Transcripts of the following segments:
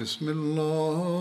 بسم الله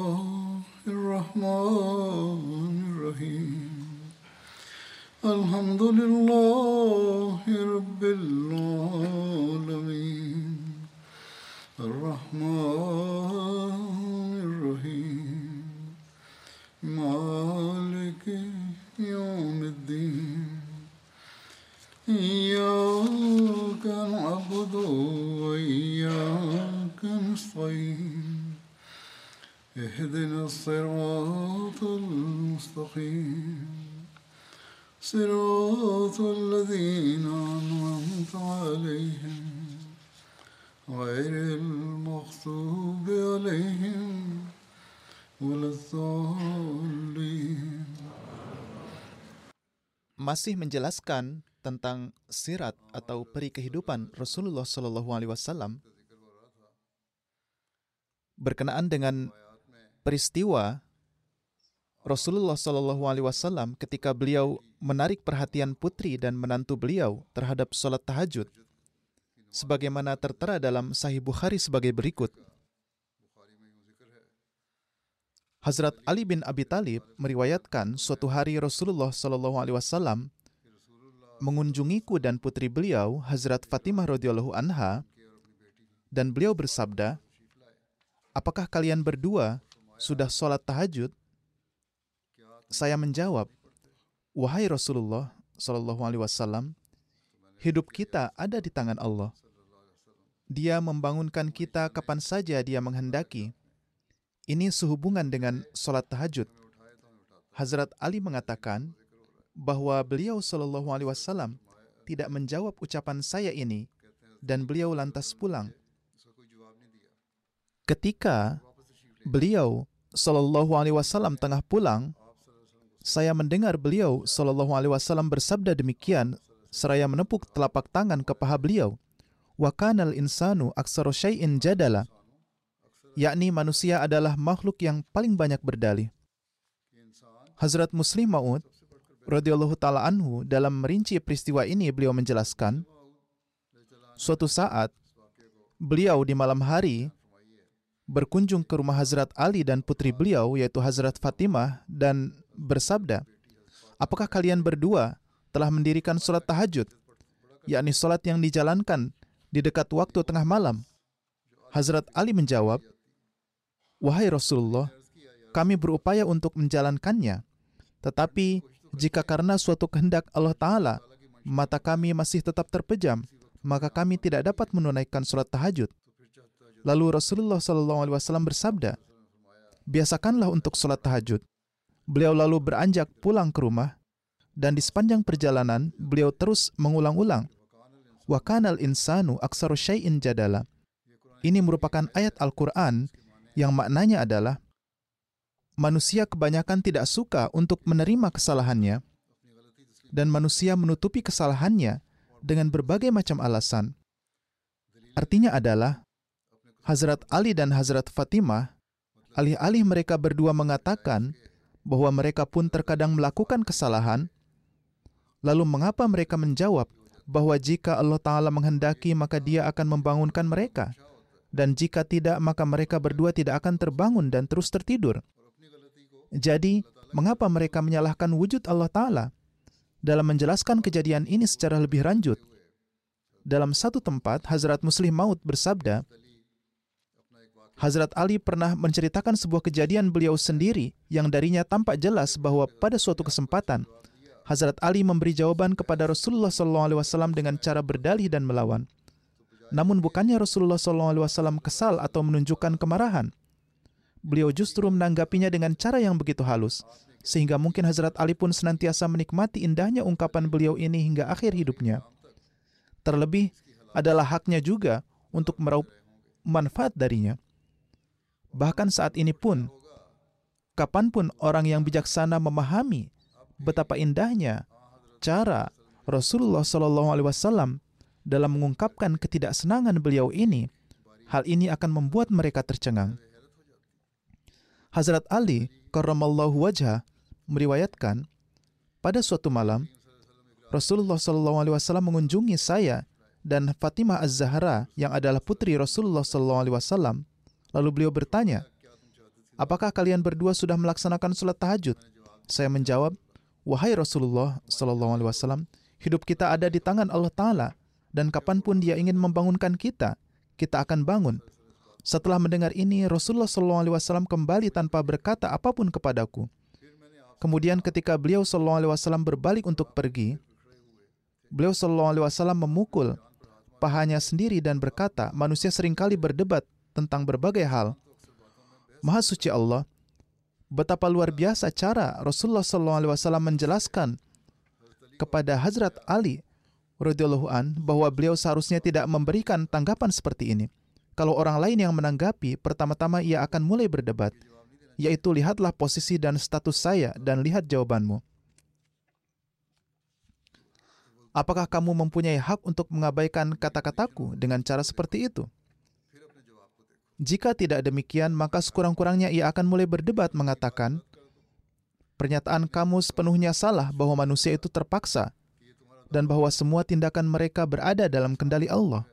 masih menjelaskan tentang sirat atau peri kehidupan Rasulullah Shallallahu Alaihi Wasallam berkenaan dengan peristiwa Rasulullah Shallallahu Alaihi Wasallam ketika beliau menarik perhatian putri dan menantu beliau terhadap sholat tahajud, sebagaimana tertera dalam Sahih Bukhari sebagai berikut. Hazrat Ali bin Abi Talib meriwayatkan suatu hari Rasulullah Shallallahu Alaihi Wasallam mengunjungiku dan putri beliau Hazrat Fatimah radhiyallahu anha dan beliau bersabda, apakah kalian berdua sudah sholat tahajud? Saya menjawab, wahai Rasulullah Shallallahu Alaihi Wasallam, hidup kita ada di tangan Allah. Dia membangunkan kita kapan saja Dia menghendaki. Ini sehubungan dengan sholat tahajud. Hazrat Ali mengatakan bahwa beliau Shallallahu Alaihi Wasallam tidak menjawab ucapan saya ini dan beliau lantas pulang. Ketika beliau Shallallahu Alaihi Wasallam tengah pulang, saya mendengar beliau Shallallahu Alaihi Wasallam bersabda demikian seraya menepuk telapak tangan ke paha beliau. Wa kanal insanu aksaro syai'in jadala. Yakni manusia adalah makhluk yang paling banyak berdalih. Hazrat Muslim Maud radhiyallahu taala anhu dalam merinci peristiwa ini beliau menjelaskan suatu saat beliau di malam hari berkunjung ke rumah Hazrat Ali dan putri beliau yaitu Hazrat Fatimah dan bersabda, "Apakah kalian berdua telah mendirikan sholat tahajud, yakni sholat yang dijalankan di dekat waktu tengah malam?" Hazrat Ali menjawab, "Wahai Rasulullah, kami berupaya untuk menjalankannya, tetapi jika karena suatu kehendak Allah Ta'ala, mata kami masih tetap terpejam, maka kami tidak dapat menunaikan sholat tahajud." Lalu Rasulullah SAW bersabda, biasakanlah untuk sholat tahajud. Beliau lalu beranjak pulang ke rumah, dan di sepanjang perjalanan beliau terus mengulang-ulang, wa kanal insanu aksaru syai'in jadala. Ini merupakan ayat Al-Quran yang maknanya adalah manusia kebanyakan tidak suka untuk menerima kesalahannya, dan manusia menutupi kesalahannya dengan berbagai macam alasan. Artinya adalah Hazrat Ali dan Hazrat Fatimah, alih-alih mereka berdua mengatakan bahwa mereka pun terkadang melakukan kesalahan, lalu mengapa mereka menjawab bahwa jika Allah Ta'ala menghendaki maka dia akan membangunkan mereka, dan jika tidak maka mereka berdua tidak akan terbangun dan terus tertidur. Jadi, mengapa mereka menyalahkan wujud Allah Ta'ala? Dalam menjelaskan kejadian ini secara lebih lanjut, dalam satu tempat, Hazrat Muslim Maud bersabda, Hazrat Ali pernah menceritakan sebuah kejadian beliau sendiri yang darinya tampak jelas bahwa pada suatu kesempatan Hazrat Ali memberi jawaban kepada Rasulullah SAW dengan cara berdalih dan melawan. Namun bukannya Rasulullah SAW kesal atau menunjukkan kemarahan. Beliau justru menanggapinya dengan cara yang begitu halus, sehingga mungkin Hazrat Ali pun senantiasa menikmati indahnya ungkapan beliau ini hingga akhir hidupnya. Terlebih, adalah haknya juga untuk meraup manfaat darinya. Bahkan saat ini pun, kapan pun orang yang bijaksana memahami betapa indahnya cara Rasulullah Wasallam dalam mengungkapkan ketidaksenangan beliau ini, hal ini akan membuat mereka tercengang. Hazrat Ali karramallahu wajah meriwayatkan pada suatu malam Rasulullah Wasallam mengunjungi saya dan Fatimah Az-Zahra yang adalah putri Rasulullah Wasallam. Lalu beliau bertanya, apakah kalian berdua sudah melaksanakan sholat tahajud? Saya menjawab, wahai Rasulullah Wasallam, hidup kita ada di tangan Allah Taala dan kapan pun Dia ingin membangunkan kita, kita akan bangun. Setelah mendengar ini, Rasulullah Wasallam kembali tanpa berkata apa pun kepadaku. Kemudian ketika beliau Wasallam berbalik untuk pergi, beliau Wasallam memukul pahanya sendiri dan berkata, manusia sering kali berdebat tentang berbagai hal. Maha suci Allah, betapa luar biasa cara Rasulullah Wasallam menjelaskan kepada Hazrat Ali radhiyallahu an bahwa beliau seharusnya tidak memberikan tanggapan seperti ini. Kalau orang lain yang menanggapi, pertama-tama ia akan mulai berdebat, yaitu lihatlah posisi dan status saya dan lihat jawabanmu. Apakah kamu mempunyai hak untuk mengabaikan kata-kataku dengan cara seperti itu? Jika tidak demikian, maka sekurang-kurangnya ia akan mulai berdebat mengatakan, pernyataan kamu sepenuhnya salah bahwa manusia itu terpaksa dan bahwa semua tindakan mereka berada dalam kendali Allah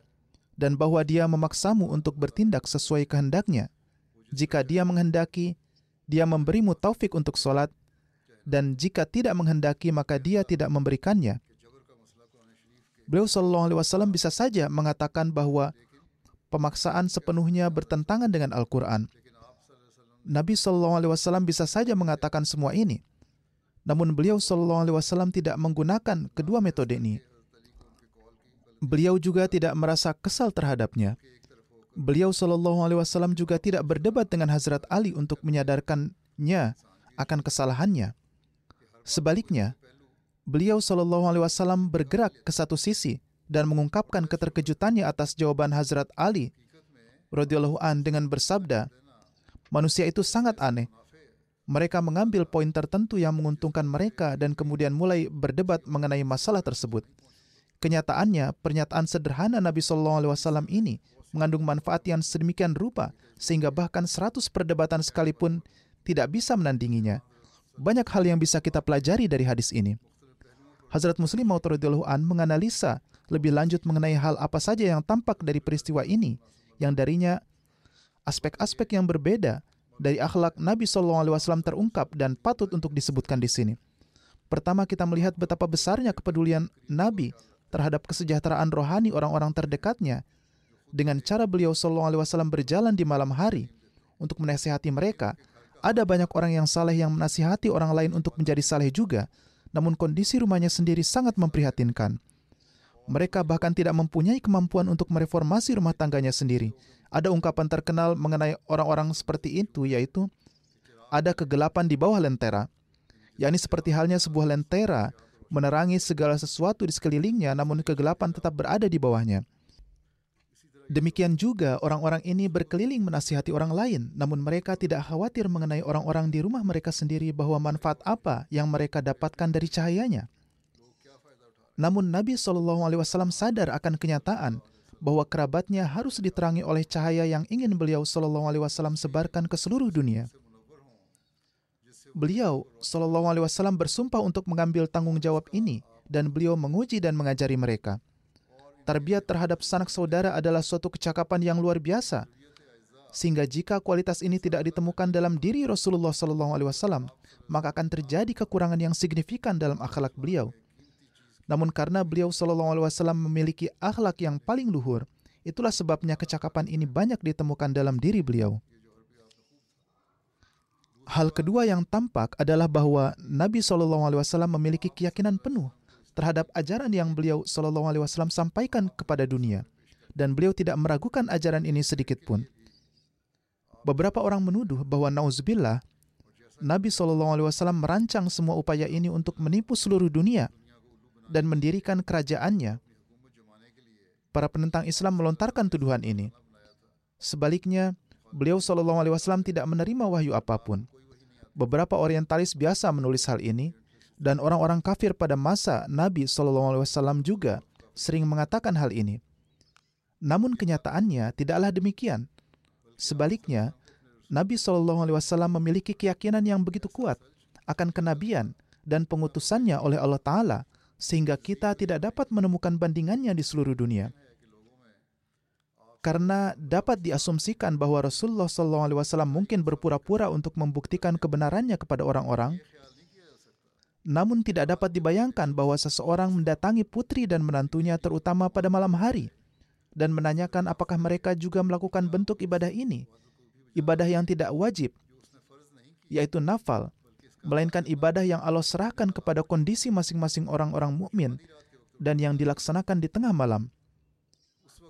dan bahwa dia memaksamu untuk bertindak sesuai kehendaknya. Jika dia menghendaki, dia memberimu taufik untuk sholat, dan jika tidak menghendaki, maka dia tidak memberikannya. Beliau Shallallahu Alaihi Wasallam bisa saja mengatakan bahwa pemaksaan sepenuhnya bertentangan dengan Al-Quran. Nabi Shallallahu Alaihi Wasallam bisa saja mengatakan semua ini, namun beliau Shallallahu Alaihi Wasallam tidak menggunakan kedua metode ini. Beliau juga tidak merasa kesal terhadapnya. Beliau Shallallahu Alaihi Wasallam juga tidak berdebat dengan Hazrat Ali untuk menyadarkannya akan kesalahannya. Sebaliknya, beliau Shallallahu Alaihi Wasallam bergerak ke satu sisi dan mengungkapkan keterkejutannya atas jawaban Hazrat Ali radhiyallahu an dengan bersabda, manusia itu sangat aneh. Mereka mengambil poin tertentu yang menguntungkan mereka dan kemudian mulai berdebat mengenai masalah tersebut. Kenyataannya, pernyataan sederhana Nabi Shallallahu Alaihi Wasallam ini mengandung manfaat yang sedemikian rupa sehingga bahkan 100 perdebatan sekalipun tidak bisa menandinginya. Banyak hal yang bisa kita pelajari dari hadis ini. Hazrat Muslim Maud an menganalisa lebih lanjut mengenai hal apa saja yang tampak dari peristiwa ini, yang darinya aspek-aspek yang berbeda dari akhlak Nabi Shallallahu Alaihi Wasallam terungkap dan patut untuk disebutkan di sini. Pertama kita melihat betapa besarnya kepedulian Nabi terhadap kesejahteraan rohani orang-orang terdekatnya dengan cara beliau Shallallahu Alaihi Wasallam berjalan di malam hari untuk menasihati mereka. Ada banyak orang yang saleh yang menasihati orang lain untuk menjadi saleh juga, namun kondisi rumahnya sendiri sangat memprihatinkan. Mereka bahkan tidak mempunyai kemampuan untuk mereformasi rumah tangganya sendiri. Ada ungkapan terkenal mengenai orang-orang seperti itu, yaitu ada kegelapan di bawah lentera, yakni seperti halnya sebuah lentera menerangi segala sesuatu di sekelilingnya, namun kegelapan tetap berada di bawahnya. Demikian juga orang-orang ini berkeliling menasihati orang lain, namun mereka tidak khawatir mengenai orang-orang di rumah mereka sendiri bahwa manfaat apa yang mereka dapatkan dari cahayanya. Namun Nabi Shallallahu Alaihi Wasallam sadar akan kenyataan bahwa kerabatnya harus diterangi oleh cahaya yang ingin beliau Shallallahu Alaihi Wasallam sebarkan ke seluruh dunia. Beliau Shallallahu Alaihi Wasallam bersumpah untuk mengambil tanggung jawab ini dan beliau menguji dan mengajari mereka. Tarbiyat terhadap sanak saudara adalah suatu kecakapan yang luar biasa, sehingga jika kualitas ini tidak ditemukan dalam diri Rasulullah Shallallahu Alaihi Wasallam, maka akan terjadi kekurangan yang signifikan dalam akhlak beliau. Namun karena beliau Shallallahu Alaihi Wasallam memiliki akhlak yang paling luhur, itulah sebabnya kecakapan ini banyak ditemukan dalam diri beliau. Hal kedua yang tampak adalah bahwa Nabi Shallallahu Alaihi Wasallam memiliki keyakinan penuh terhadap ajaran yang beliau Shallallahu Alaihi Wasallam sampaikan kepada dunia, dan beliau tidak meragukan ajaran ini sedikit pun. Beberapa orang menuduh bahwa nauzubillah Nabi Shallallahu Alaihi Wasallam merancang semua upaya ini untuk menipu seluruh dunia dan mendirikan kerajaannya. Para penentang Islam melontarkan tuduhan ini. Sebaliknya, beliau Shallallahu Alaihi Wasallam tidak menerima wahyu apa pun. Beberapa orientalis biasa menulis hal ini, dan orang-orang kafir pada masa Nabi Shallallahu Alaihi Wasallam juga sering mengatakan hal ini. Namun kenyataannya tidaklah demikian. Sebaliknya, Nabi Shallallahu Alaihi Wasallam memiliki keyakinan yang begitu kuat akan kenabian dan pengutusannya oleh Allah Taala, sehingga kita tidak dapat menemukan bandingannya di seluruh dunia. Karena dapat diasumsikan bahwa Rasulullah SAW mungkin berpura-pura untuk membuktikan kebenarannya kepada orang-orang, namun tidak dapat dibayangkan bahwa seseorang mendatangi putri dan menantunya terutama pada malam hari dan menanyakan apakah mereka juga melakukan bentuk ibadah ini, ibadah yang tidak wajib, yaitu nafal, melainkan ibadah yang Allah serahkan kepada kondisi masing-masing orang-orang mukmin dan yang dilaksanakan di tengah malam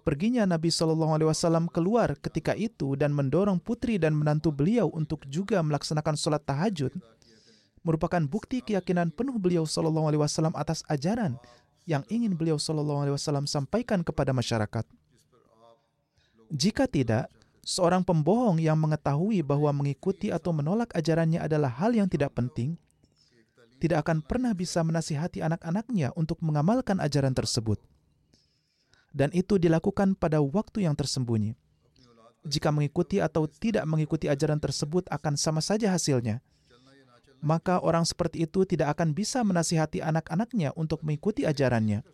perginya Nabi Shallallahu Alaihi Wasallam keluar ketika itu dan mendorong putri dan menantu beliau untuk juga melaksanakan sholat tahajud merupakan bukti keyakinan penuh beliau Shallallahu Alaihi Wasallam atas ajaran yang ingin beliau Shallallahu Alaihi Wasallam sampaikan kepada masyarakat. Jika tidak, seorang pembohong yang mengetahui bahwa mengikuti atau menolak ajarannya adalah hal yang tidak penting, tidak akan pernah bisa menasihati anak-anaknya untuk mengamalkan ajaran tersebut dan itu dilakukan pada waktu yang tersembunyi. Jika mengikuti atau tidak mengikuti ajaran tersebut akan sama saja hasilnya. Maka orang seperti itu tidak akan bisa menasihati anak-anaknya untuk mengikuti ajarannya.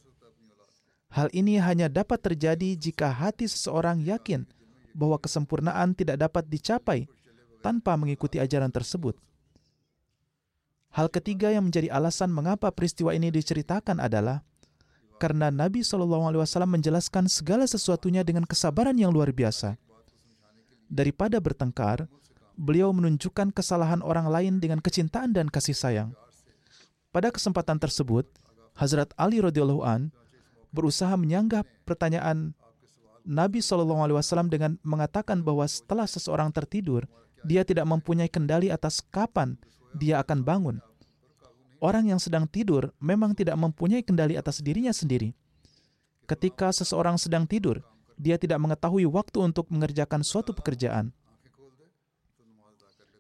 Hal ini hanya dapat terjadi jika hati seseorang yakin bahwa kesempurnaan tidak dapat dicapai tanpa mengikuti ajaran tersebut. Hal ketiga yang menjadi alasan mengapa peristiwa ini diceritakan adalah karena Nabi Shallallahu Alaihi Wasallam menjelaskan segala sesuatunya dengan kesabaran yang luar biasa. Daripada bertengkar, beliau menunjukkan kesalahan orang lain dengan kecintaan dan kasih sayang. Pada kesempatan tersebut, Hazrat Ali radhiyallahu an berusaha menyanggah pertanyaan Nabi Shallallahu Alaihi Wasallam dengan mengatakan bahwa setelah seseorang tertidur, dia tidak mempunyai kendali atas kapan dia akan bangun orang yang sedang tidur memang tidak mempunyai kendali atas dirinya sendiri. Ketika seseorang sedang tidur, dia tidak mengetahui waktu untuk mengerjakan suatu pekerjaan.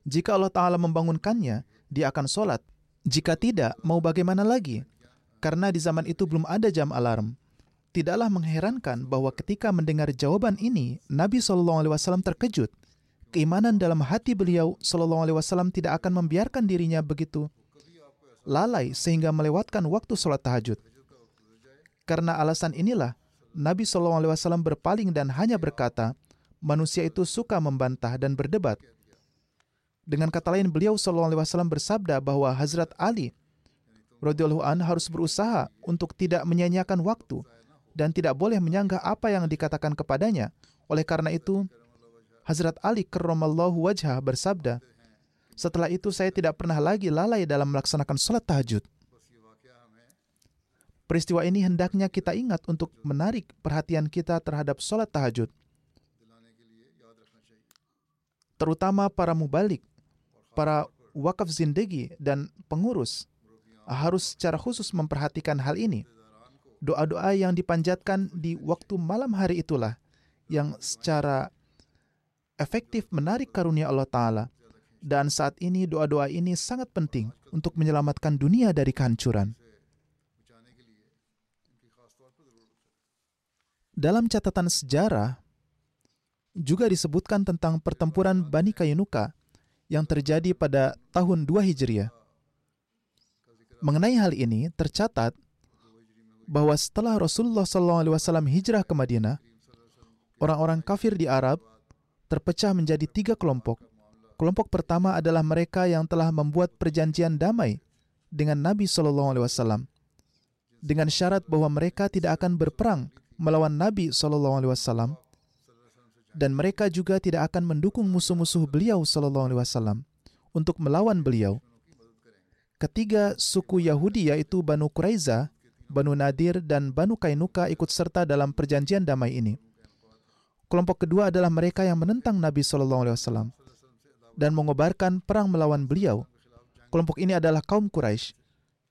Jika Allah Ta'ala membangunkannya, dia akan sholat. Jika tidak, mau bagaimana lagi? Karena di zaman itu belum ada jam alarm. Tidaklah mengherankan bahwa ketika mendengar jawaban ini, Nabi SAW terkejut. Keimanan dalam hati beliau SAW tidak akan membiarkan dirinya begitu lalai sehingga melewatkan waktu sholat tahajud. Karena alasan inilah, Nabi SAW berpaling dan hanya berkata, manusia itu suka membantah dan berdebat. Dengan kata lain, beliau SAW bersabda bahwa Hazrat Ali radhiyallahu harus berusaha untuk tidak menyanyiakan waktu dan tidak boleh menyanggah apa yang dikatakan kepadanya. Oleh karena itu, Hazrat Ali karramallahu wajhah bersabda, setelah itu saya tidak pernah lagi lalai dalam melaksanakan sholat tahajud. Peristiwa ini hendaknya kita ingat untuk menarik perhatian kita terhadap sholat tahajud. Terutama para mubalik, para wakaf zindegi, dan pengurus harus secara khusus memperhatikan hal ini. Doa-doa yang dipanjatkan di waktu malam hari itulah yang secara efektif menarik karunia Allah Ta'ala dan saat ini doa-doa ini sangat penting untuk menyelamatkan dunia dari kehancuran. Dalam catatan sejarah, juga disebutkan tentang pertempuran Bani Kainuka yang terjadi pada tahun 2 Hijriah. Mengenai hal ini, tercatat bahwa setelah Rasulullah SAW hijrah ke Madinah, orang-orang kafir di Arab terpecah menjadi tiga kelompok – Kelompok pertama adalah mereka yang telah membuat perjanjian damai dengan Nabi Wasallam dengan syarat bahwa mereka tidak akan berperang melawan Nabi Wasallam dan mereka juga tidak akan mendukung musuh-musuh beliau Wasallam untuk melawan beliau. Ketiga suku Yahudi yaitu Banu Quraiza, Banu Nadir, dan Banu Kainuka ikut serta dalam perjanjian damai ini. Kelompok kedua adalah mereka yang menentang Nabi Wasallam dan mengobarkan perang melawan beliau. Kelompok ini adalah kaum Quraisy.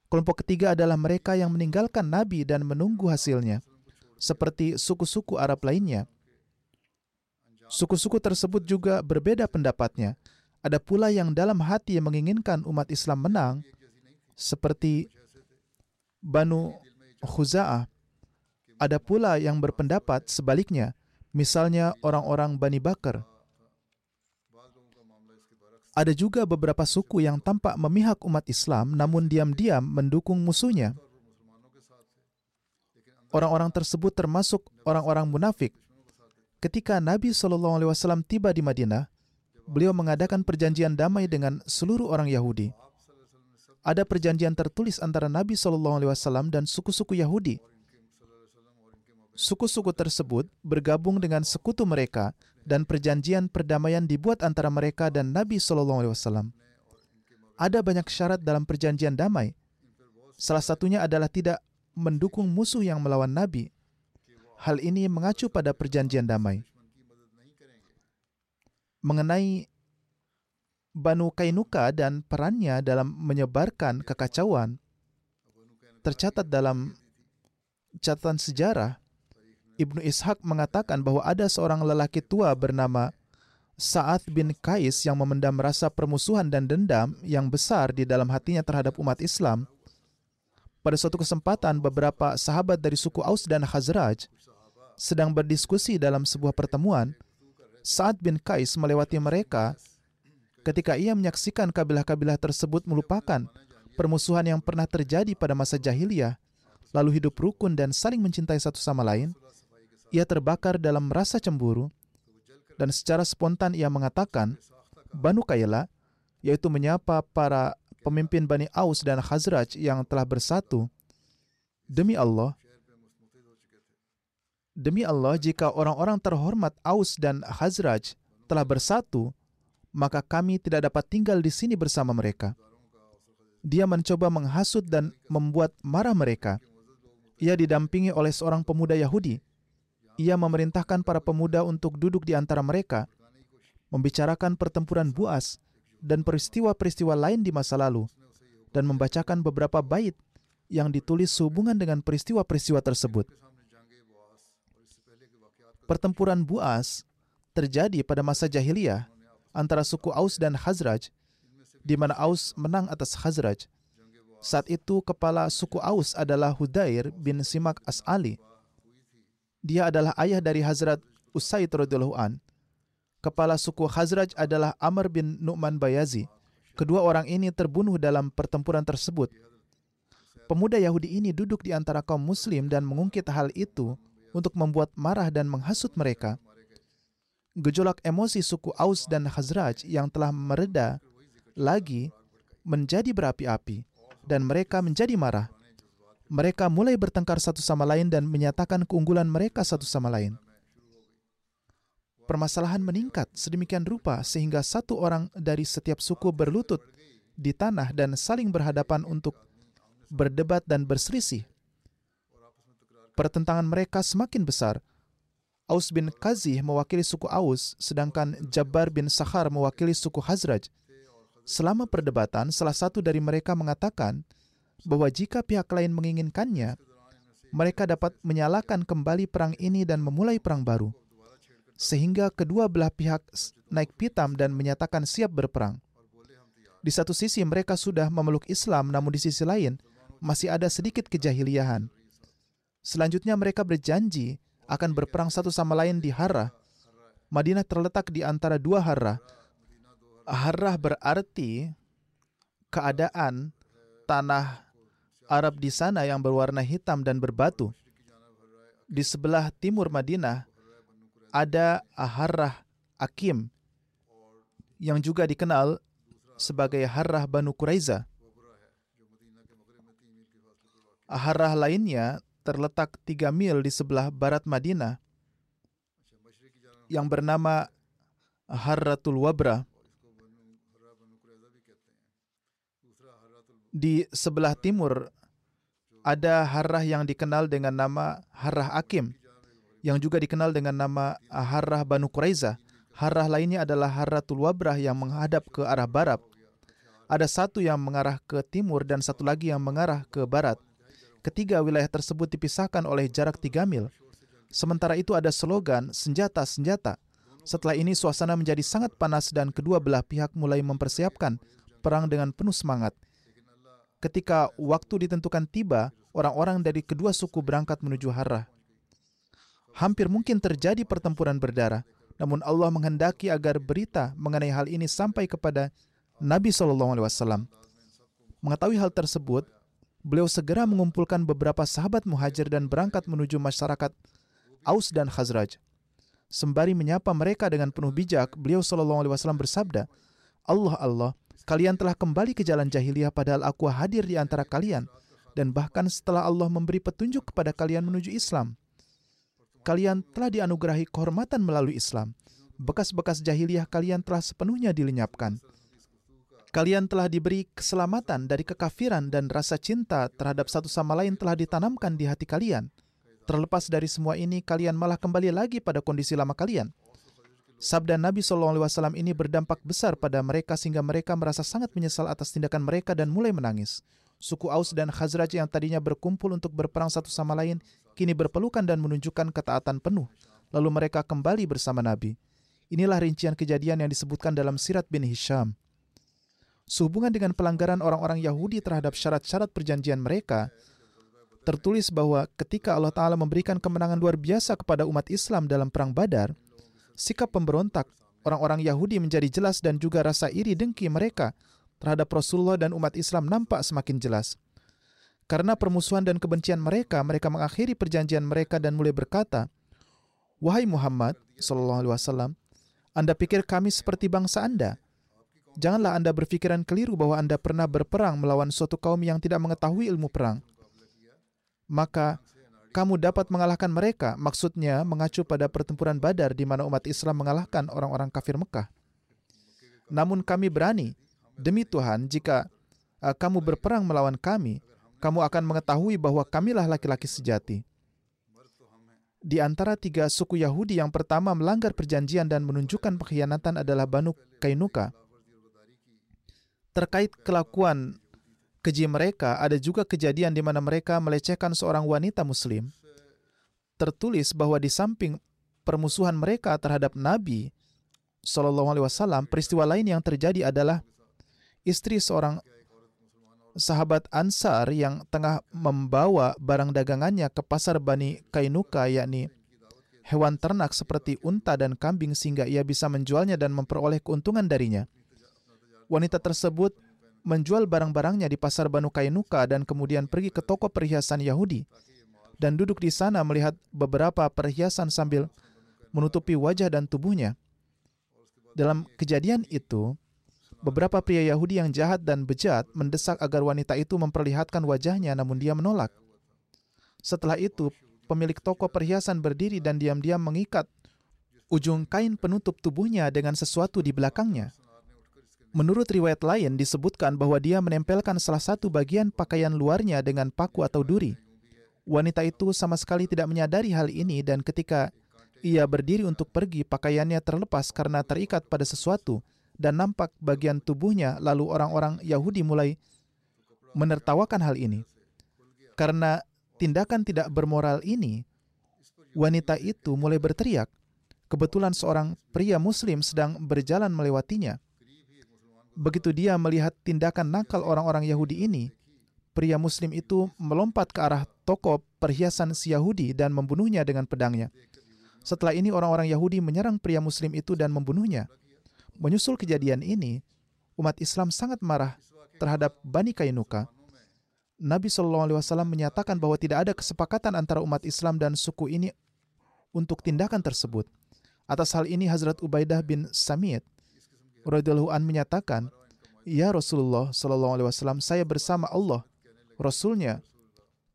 Kelompok ketiga adalah mereka yang meninggalkan Nabi dan menunggu hasilnya, seperti suku-suku Arab lainnya. Suku-suku tersebut juga berbeda pendapatnya. Ada pula yang dalam hati menginginkan umat Islam menang, seperti Banu Khuza'ah. Ada pula yang berpendapat sebaliknya, misalnya orang-orang Bani Bakar. Ada juga beberapa suku yang tampak memihak umat Islam namun diam-diam mendukung musuhnya. Orang-orang tersebut termasuk orang-orang munafik. Ketika Nabi SAW tiba di Madinah, beliau mengadakan perjanjian damai dengan seluruh orang Yahudi. Ada perjanjian tertulis antara Nabi SAW dan suku-suku Yahudi. Suku-suku tersebut bergabung dengan sekutu mereka dan perjanjian perdamaian dibuat antara mereka dan Nabi SAW. Ada banyak syarat dalam perjanjian damai. Salah satunya adalah tidak mendukung musuh yang melawan Nabi. Hal ini mengacu pada perjanjian damai. Mengenai Banu Kainuka dan perannya dalam menyebarkan kekacauan, tercatat dalam catatan sejarah, Ibnu Ishaq mengatakan bahwa ada seorang lelaki tua bernama Sa'ad bin Kais yang memendam rasa permusuhan dan dendam yang besar di dalam hatinya terhadap umat Islam pada suatu kesempatan beberapa sahabat dari suku Aus dan Khazraj sedang berdiskusi dalam sebuah pertemuan. Saat bin Kais melewati mereka ketika ia menyaksikan kabilah-kabilah tersebut melupakan permusuhan yang pernah terjadi pada masa jahiliyah, lalu hidup rukun dan saling mencintai satu sama lain, ia terbakar dalam rasa cemburu dan secara spontan ia mengatakan, Banu Kayla, yaitu menyapa para pemimpin Bani Aus dan Khazraj yang telah bersatu, demi Allah, demi Allah jika orang-orang terhormat Aus dan Khazraj telah bersatu, maka kami tidak dapat tinggal di sini bersama mereka. Dia mencoba menghasut dan membuat marah mereka. Ia didampingi oleh seorang pemuda Yahudi. Ia memerintahkan para pemuda untuk duduk di antara mereka, membicarakan pertempuran Buas dan peristiwa-peristiwa lain di masa lalu dan membacakan beberapa bait yang ditulis sehubungan dengan peristiwa-peristiwa tersebut. Pertempuran Buas terjadi pada masa jahiliyah antara suku Aus dan Khazraj, di mana Aus menang atas Khazraj. Saat itu kepala suku Aus adalah Hudair bin Simak As'ali. Dia adalah ayah dari Hazrat Usaid radhiyallahu Kepala suku Khazraj adalah Amr bin Nu'man Bayazi. Kedua orang ini terbunuh dalam pertempuran tersebut. Pemuda Yahudi ini duduk di antara kaum muslim dan mengungkit hal itu untuk membuat marah dan menghasut mereka. Gejolak emosi suku Aus dan Khazraj yang telah mereda lagi menjadi berapi-api dan mereka menjadi marah. Mereka mulai bertengkar satu sama lain dan menyatakan keunggulan mereka satu sama lain permasalahan meningkat sedemikian rupa sehingga satu orang dari setiap suku berlutut di tanah dan saling berhadapan untuk berdebat dan berselisih. Pertentangan mereka semakin besar. Aus bin Kazih mewakili suku Aus, sedangkan Jabbar bin Sakhar mewakili suku Hazraj. Selama perdebatan, salah satu dari mereka mengatakan bahwa jika pihak lain menginginkannya, mereka dapat menyalakan kembali perang ini dan memulai perang baru sehingga kedua belah pihak naik pitam dan menyatakan siap berperang. Di satu sisi mereka sudah memeluk Islam, namun di sisi lain masih ada sedikit kejahiliahan. Selanjutnya mereka berjanji akan berperang satu sama lain di Harrah. Madinah terletak di antara dua Harrah. Harrah berarti keadaan tanah Arab di sana yang berwarna hitam dan berbatu. Di sebelah timur Madinah ada Harrah Akim yang juga dikenal sebagai Harrah Banu Quraiza. Harrah lainnya terletak tiga mil di sebelah barat Madinah yang bernama Harratul Wabra. Di sebelah timur ada Harrah yang dikenal dengan nama Harrah Akim yang juga dikenal dengan nama Harrah Banu Quraiza. Harrah lainnya adalah Harratul Wabrah yang menghadap ke arah barat. Ada satu yang mengarah ke timur dan satu lagi yang mengarah ke barat. Ketiga wilayah tersebut dipisahkan oleh jarak tiga mil. Sementara itu ada slogan senjata-senjata. Setelah ini suasana menjadi sangat panas dan kedua belah pihak mulai mempersiapkan perang dengan penuh semangat. Ketika waktu ditentukan tiba, orang-orang dari kedua suku berangkat menuju Harrah. Hampir mungkin terjadi pertempuran berdarah, namun Allah menghendaki agar berita mengenai hal ini sampai kepada Nabi SAW. Mengetahui hal tersebut, beliau segera mengumpulkan beberapa sahabat muhajir dan berangkat menuju masyarakat Aus dan Khazraj. Sembari menyapa mereka dengan penuh bijak, beliau Shallallahu Alaihi Wasallam bersabda, Allah Allah, kalian telah kembali ke jalan jahiliyah padahal aku hadir di antara kalian dan bahkan setelah Allah memberi petunjuk kepada kalian menuju Islam. Kalian telah dianugerahi kehormatan melalui Islam. Bekas-bekas jahiliyah kalian telah sepenuhnya dilenyapkan. Kalian telah diberi keselamatan dari kekafiran dan rasa cinta terhadap satu sama lain telah ditanamkan di hati kalian. Terlepas dari semua ini, kalian malah kembali lagi pada kondisi lama kalian. Sabda Nabi SAW ini berdampak besar pada mereka sehingga mereka merasa sangat menyesal atas tindakan mereka dan mulai menangis. Suku Aus dan Khazraj yang tadinya berkumpul untuk berperang satu sama lain, kini berpelukan dan menunjukkan ketaatan penuh. Lalu mereka kembali bersama Nabi. Inilah rincian kejadian yang disebutkan dalam Sirat bin Hisham. Sehubungan dengan pelanggaran orang-orang Yahudi terhadap syarat-syarat perjanjian mereka, tertulis bahwa ketika Allah Ta'ala memberikan kemenangan luar biasa kepada umat Islam dalam Perang Badar, sikap pemberontak orang-orang Yahudi menjadi jelas dan juga rasa iri dengki mereka terhadap Rasulullah dan umat Islam nampak semakin jelas. Karena permusuhan dan kebencian mereka, mereka mengakhiri perjanjian mereka dan mulai berkata, Wahai Muhammad, Sallallahu Alaihi Wasallam, Anda pikir kami seperti bangsa Anda? Janganlah Anda berpikiran keliru bahwa Anda pernah berperang melawan suatu kaum yang tidak mengetahui ilmu perang maka kamu dapat mengalahkan mereka. Maksudnya mengacu pada pertempuran Badar di mana umat Islam mengalahkan orang-orang kafir Mekah. Namun kami berani, demi Tuhan, jika uh, kamu berperang melawan kami, kamu akan mengetahui bahwa kamilah laki-laki sejati. Di antara tiga suku Yahudi yang pertama melanggar perjanjian dan menunjukkan pengkhianatan adalah Banu Kainuka. Terkait kelakuan keji mereka, ada juga kejadian di mana mereka melecehkan seorang wanita Muslim. Tertulis bahwa di samping permusuhan mereka terhadap Nabi Wasallam, peristiwa lain yang terjadi adalah istri seorang sahabat Ansar yang tengah membawa barang dagangannya ke pasar Bani Kainuka, yakni hewan ternak seperti unta dan kambing sehingga ia bisa menjualnya dan memperoleh keuntungan darinya. Wanita tersebut menjual barang-barangnya di pasar Banu Kainuka dan kemudian pergi ke toko perhiasan Yahudi dan duduk di sana melihat beberapa perhiasan sambil menutupi wajah dan tubuhnya. Dalam kejadian itu, beberapa pria Yahudi yang jahat dan bejat mendesak agar wanita itu memperlihatkan wajahnya namun dia menolak. Setelah itu, pemilik toko perhiasan berdiri dan diam-diam mengikat ujung kain penutup tubuhnya dengan sesuatu di belakangnya. Menurut riwayat lain disebutkan bahwa dia menempelkan salah satu bagian pakaian luarnya dengan paku atau duri. Wanita itu sama sekali tidak menyadari hal ini dan ketika ia berdiri untuk pergi, pakaiannya terlepas karena terikat pada sesuatu dan nampak bagian tubuhnya lalu orang-orang Yahudi mulai menertawakan hal ini. Karena tindakan tidak bermoral ini, wanita itu mulai berteriak. Kebetulan seorang pria muslim sedang berjalan melewatinya Begitu dia melihat tindakan nakal orang-orang Yahudi ini, pria Muslim itu melompat ke arah toko perhiasan si Yahudi dan membunuhnya dengan pedangnya. Setelah ini orang-orang Yahudi menyerang pria Muslim itu dan membunuhnya. Menyusul kejadian ini, umat Islam sangat marah terhadap Bani Kainuka. Nabi Shallallahu Alaihi Wasallam menyatakan bahwa tidak ada kesepakatan antara umat Islam dan suku ini untuk tindakan tersebut. Atas hal ini Hazrat Ubaidah bin Samit radhiyallahu an menyatakan, "Ya Rasulullah sallallahu alaihi wasallam, saya bersama Allah, Rasulnya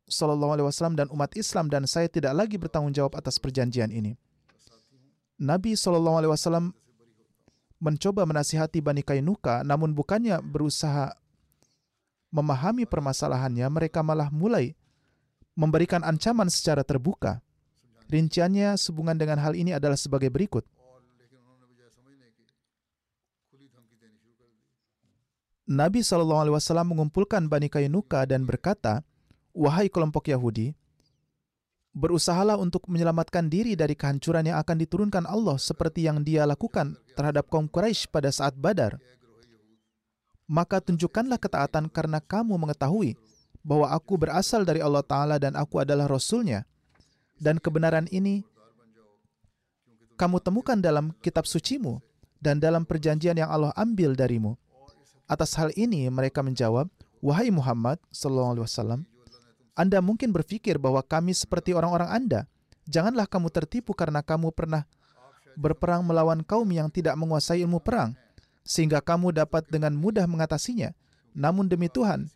sallallahu alaihi wasallam dan umat Islam dan saya tidak lagi bertanggung jawab atas perjanjian ini." Nabi sallallahu alaihi wasallam mencoba menasihati Bani Kainuka, namun bukannya berusaha memahami permasalahannya, mereka malah mulai memberikan ancaman secara terbuka. Rinciannya sehubungan dengan hal ini adalah sebagai berikut. Nabi SAW mengumpulkan Bani Kainuka dan berkata, Wahai kelompok Yahudi, berusahalah untuk menyelamatkan diri dari kehancuran yang akan diturunkan Allah seperti yang dia lakukan terhadap kaum Quraisy pada saat Badar. Maka tunjukkanlah ketaatan karena kamu mengetahui bahwa aku berasal dari Allah Ta'ala dan aku adalah Rasulnya. Dan kebenaran ini kamu temukan dalam kitab sucimu dan dalam perjanjian yang Allah ambil darimu. Atas hal ini mereka menjawab, Wahai Muhammad Sallallahu Alaihi Wasallam, anda mungkin berpikir bahwa kami seperti orang-orang Anda. Janganlah kamu tertipu karena kamu pernah berperang melawan kaum yang tidak menguasai ilmu perang, sehingga kamu dapat dengan mudah mengatasinya. Namun demi Tuhan,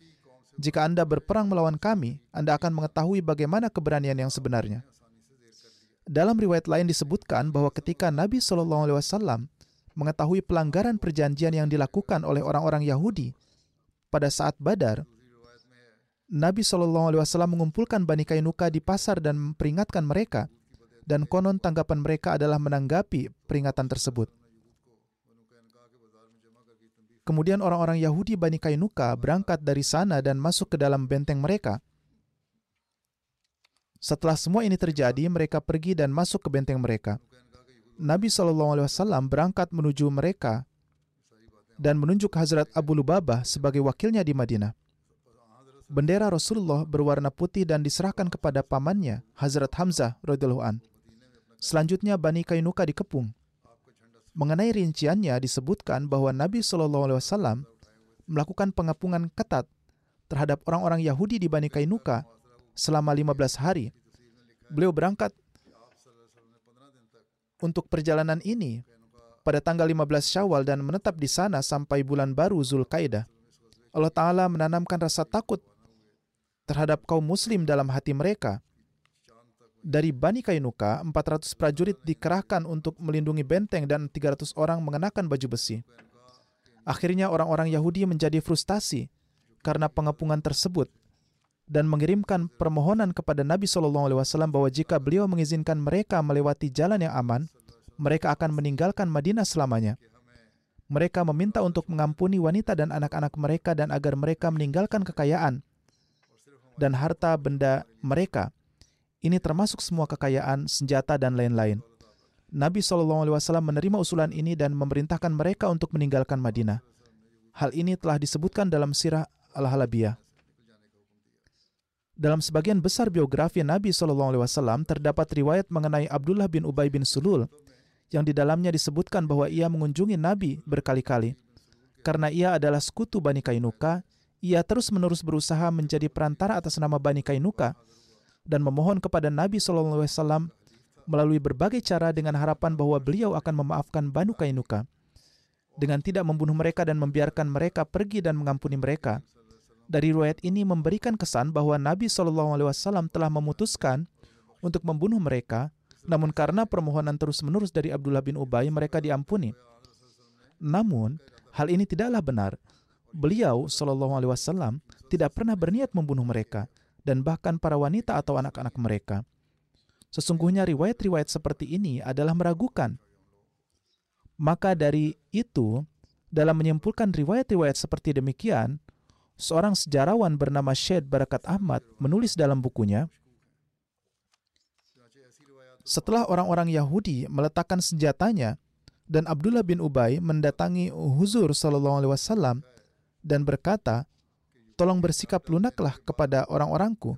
jika Anda berperang melawan kami, Anda akan mengetahui bagaimana keberanian yang sebenarnya. Dalam riwayat lain disebutkan bahwa ketika Nabi Shallallahu Alaihi Wasallam mengetahui pelanggaran perjanjian yang dilakukan oleh orang-orang Yahudi pada saat Badar, Nabi Shallallahu Alaihi Wasallam mengumpulkan Bani Kainuka di pasar dan memperingatkan mereka, dan konon tanggapan mereka adalah menanggapi peringatan tersebut. Kemudian orang-orang Yahudi Bani Kainuka berangkat dari sana dan masuk ke dalam benteng mereka. Setelah semua ini terjadi, mereka pergi dan masuk ke benteng mereka. Nabi Shallallahu Alaihi Wasallam berangkat menuju mereka dan menunjuk Hazrat Abu Lubabah sebagai wakilnya di Madinah bendera Rasulullah berwarna putih dan diserahkan kepada pamannya, Hazrat Hamzah radhiyallahu an. Selanjutnya Bani Kainuka dikepung. Mengenai rinciannya disebutkan bahwa Nabi Shallallahu Alaihi Wasallam melakukan pengepungan ketat terhadap orang-orang Yahudi di Bani Kainuka selama 15 hari. Beliau berangkat untuk perjalanan ini pada tanggal 15 Syawal dan menetap di sana sampai bulan baru Zulkaidah. Allah Ta'ala menanamkan rasa takut terhadap kaum muslim dalam hati mereka. Dari Bani Kainuka, 400 prajurit dikerahkan untuk melindungi benteng dan 300 orang mengenakan baju besi. Akhirnya orang-orang Yahudi menjadi frustasi karena pengepungan tersebut dan mengirimkan permohonan kepada Nabi Shallallahu Alaihi Wasallam bahwa jika beliau mengizinkan mereka melewati jalan yang aman, mereka akan meninggalkan Madinah selamanya. Mereka meminta untuk mengampuni wanita dan anak-anak mereka dan agar mereka meninggalkan kekayaan dan harta benda mereka. Ini termasuk semua kekayaan, senjata, dan lain-lain. Nabi SAW menerima usulan ini dan memerintahkan mereka untuk meninggalkan Madinah. Hal ini telah disebutkan dalam sirah Al-Halabiyah. Dalam sebagian besar biografi Nabi SAW terdapat riwayat mengenai Abdullah bin Ubay bin Sulul yang di dalamnya disebutkan bahwa ia mengunjungi Nabi berkali-kali. Karena ia adalah sekutu Bani Kainuka, ia terus-menerus berusaha menjadi perantara atas nama Bani Kainuka dan memohon kepada Nabi SAW melalui berbagai cara dengan harapan bahwa beliau akan memaafkan Banu Kainuka dengan tidak membunuh mereka dan membiarkan mereka pergi dan mengampuni mereka. Dari riwayat ini memberikan kesan bahwa Nabi SAW telah memutuskan untuk membunuh mereka, namun karena permohonan terus-menerus dari Abdullah bin Ubay, mereka diampuni. Namun, hal ini tidaklah benar beliau Shallallahu Alaihi Wasallam tidak pernah berniat membunuh mereka dan bahkan para wanita atau anak-anak mereka. Sesungguhnya riwayat-riwayat seperti ini adalah meragukan. Maka dari itu, dalam menyimpulkan riwayat-riwayat seperti demikian, seorang sejarawan bernama Syed Barakat Ahmad menulis dalam bukunya, setelah orang-orang Yahudi meletakkan senjatanya dan Abdullah bin Ubay mendatangi Huzur Sallallahu Alaihi Wasallam dan berkata, Tolong bersikap lunaklah kepada orang-orangku.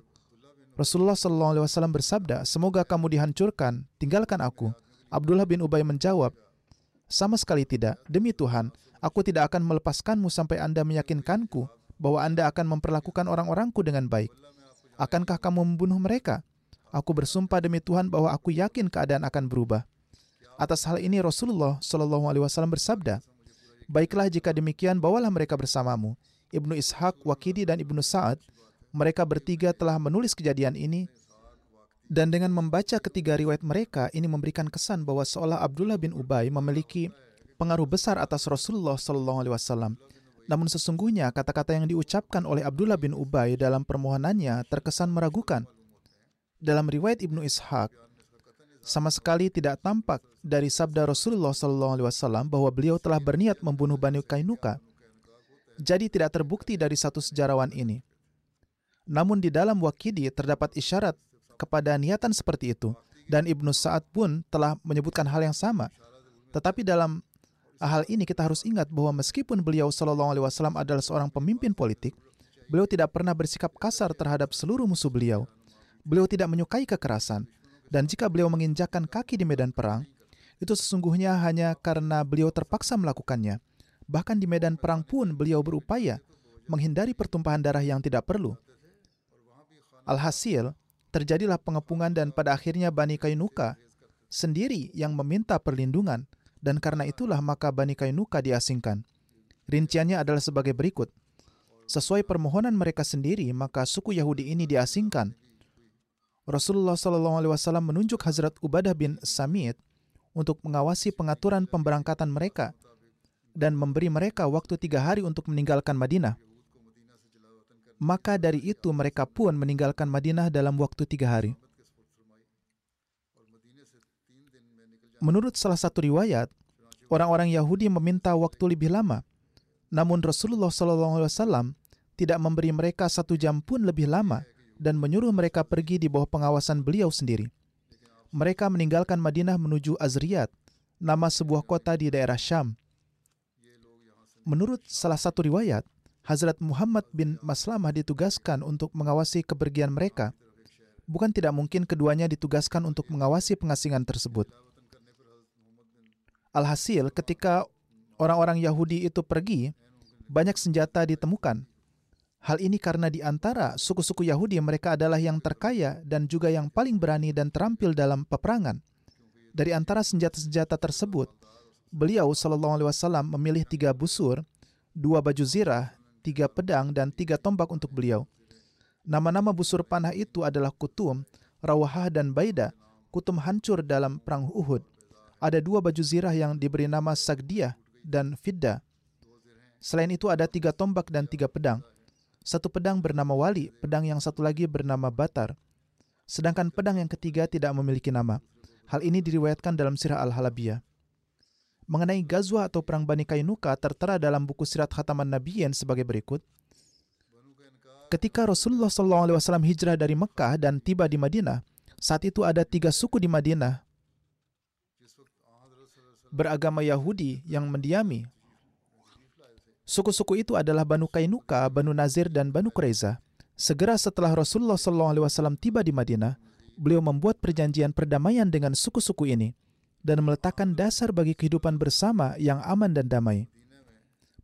Rasulullah SAW bersabda, Semoga kamu dihancurkan, tinggalkan aku. Abdullah bin Ubay menjawab, Sama sekali tidak, demi Tuhan, aku tidak akan melepaskanmu sampai Anda meyakinkanku bahwa Anda akan memperlakukan orang-orangku dengan baik. Akankah kamu membunuh mereka? Aku bersumpah demi Tuhan bahwa aku yakin keadaan akan berubah. Atas hal ini Rasulullah SAW bersabda, Baiklah jika demikian, bawalah mereka bersamamu. Ibnu Ishaq, Wakidi, dan Ibnu Sa'ad, mereka bertiga telah menulis kejadian ini dan dengan membaca ketiga riwayat mereka, ini memberikan kesan bahwa seolah Abdullah bin Ubay memiliki pengaruh besar atas Rasulullah Shallallahu Alaihi Wasallam. Namun sesungguhnya kata-kata yang diucapkan oleh Abdullah bin Ubay dalam permohonannya terkesan meragukan. Dalam riwayat Ibnu Ishaq, sama sekali tidak tampak dari sabda Rasulullah SAW bahwa beliau telah berniat membunuh Bani Kainuka. Jadi tidak terbukti dari satu sejarawan ini. Namun di dalam Wakidi terdapat isyarat kepada niatan seperti itu. Dan Ibnu Sa'ad pun telah menyebutkan hal yang sama. Tetapi dalam hal ini kita harus ingat bahwa meskipun beliau Shallallahu Alaihi Wasallam adalah seorang pemimpin politik, beliau tidak pernah bersikap kasar terhadap seluruh musuh beliau. Beliau tidak menyukai kekerasan, dan jika beliau menginjakkan kaki di medan perang, itu sesungguhnya hanya karena beliau terpaksa melakukannya. Bahkan di medan perang pun beliau berupaya menghindari pertumpahan darah yang tidak perlu. Alhasil, terjadilah pengepungan dan pada akhirnya Bani Kainuka sendiri yang meminta perlindungan dan karena itulah maka Bani Kainuka diasingkan. Rinciannya adalah sebagai berikut. Sesuai permohonan mereka sendiri, maka suku Yahudi ini diasingkan. Rasulullah SAW menunjuk Hazrat Ubadah bin Samit untuk mengawasi pengaturan pemberangkatan mereka dan memberi mereka waktu tiga hari untuk meninggalkan Madinah. Maka dari itu mereka pun meninggalkan Madinah dalam waktu tiga hari. Menurut salah satu riwayat, orang-orang Yahudi meminta waktu lebih lama. Namun Rasulullah SAW tidak memberi mereka satu jam pun lebih lama dan menyuruh mereka pergi di bawah pengawasan beliau sendiri. Mereka meninggalkan Madinah menuju Azriyat, nama sebuah kota di daerah Syam. Menurut salah satu riwayat, Hazrat Muhammad bin Maslamah ditugaskan untuk mengawasi kepergian mereka. Bukan tidak mungkin keduanya ditugaskan untuk mengawasi pengasingan tersebut. Alhasil, ketika orang-orang Yahudi itu pergi, banyak senjata ditemukan. Hal ini karena di antara suku-suku Yahudi mereka adalah yang terkaya dan juga yang paling berani dan terampil dalam peperangan. Dari antara senjata-senjata tersebut, beliau Shallallahu Alaihi Wasallam memilih tiga busur, dua baju zirah, tiga pedang, dan tiga tombak untuk beliau. Nama-nama busur panah itu adalah Kutum, Rawahah, dan Baida. Kutum hancur dalam perang Uhud. Ada dua baju zirah yang diberi nama Sagdiah dan Fidda. Selain itu ada tiga tombak dan tiga pedang. Satu pedang bernama Wali, pedang yang satu lagi bernama Batar. Sedangkan pedang yang ketiga tidak memiliki nama. Hal ini diriwayatkan dalam Sirah Al-Halabiyah mengenai Gazwa atau Perang Bani Kainuka tertera dalam buku Sirat Khataman Nabiyin sebagai berikut. Ketika Rasulullah SAW hijrah dari Mekah dan tiba di Madinah, saat itu ada tiga suku di Madinah beragama Yahudi yang mendiami. Suku-suku itu adalah Banu Kainuka, Banu Nazir, dan Banu Quraiza. Segera setelah Rasulullah SAW tiba di Madinah, beliau membuat perjanjian perdamaian dengan suku-suku ini dan meletakkan dasar bagi kehidupan bersama yang aman dan damai.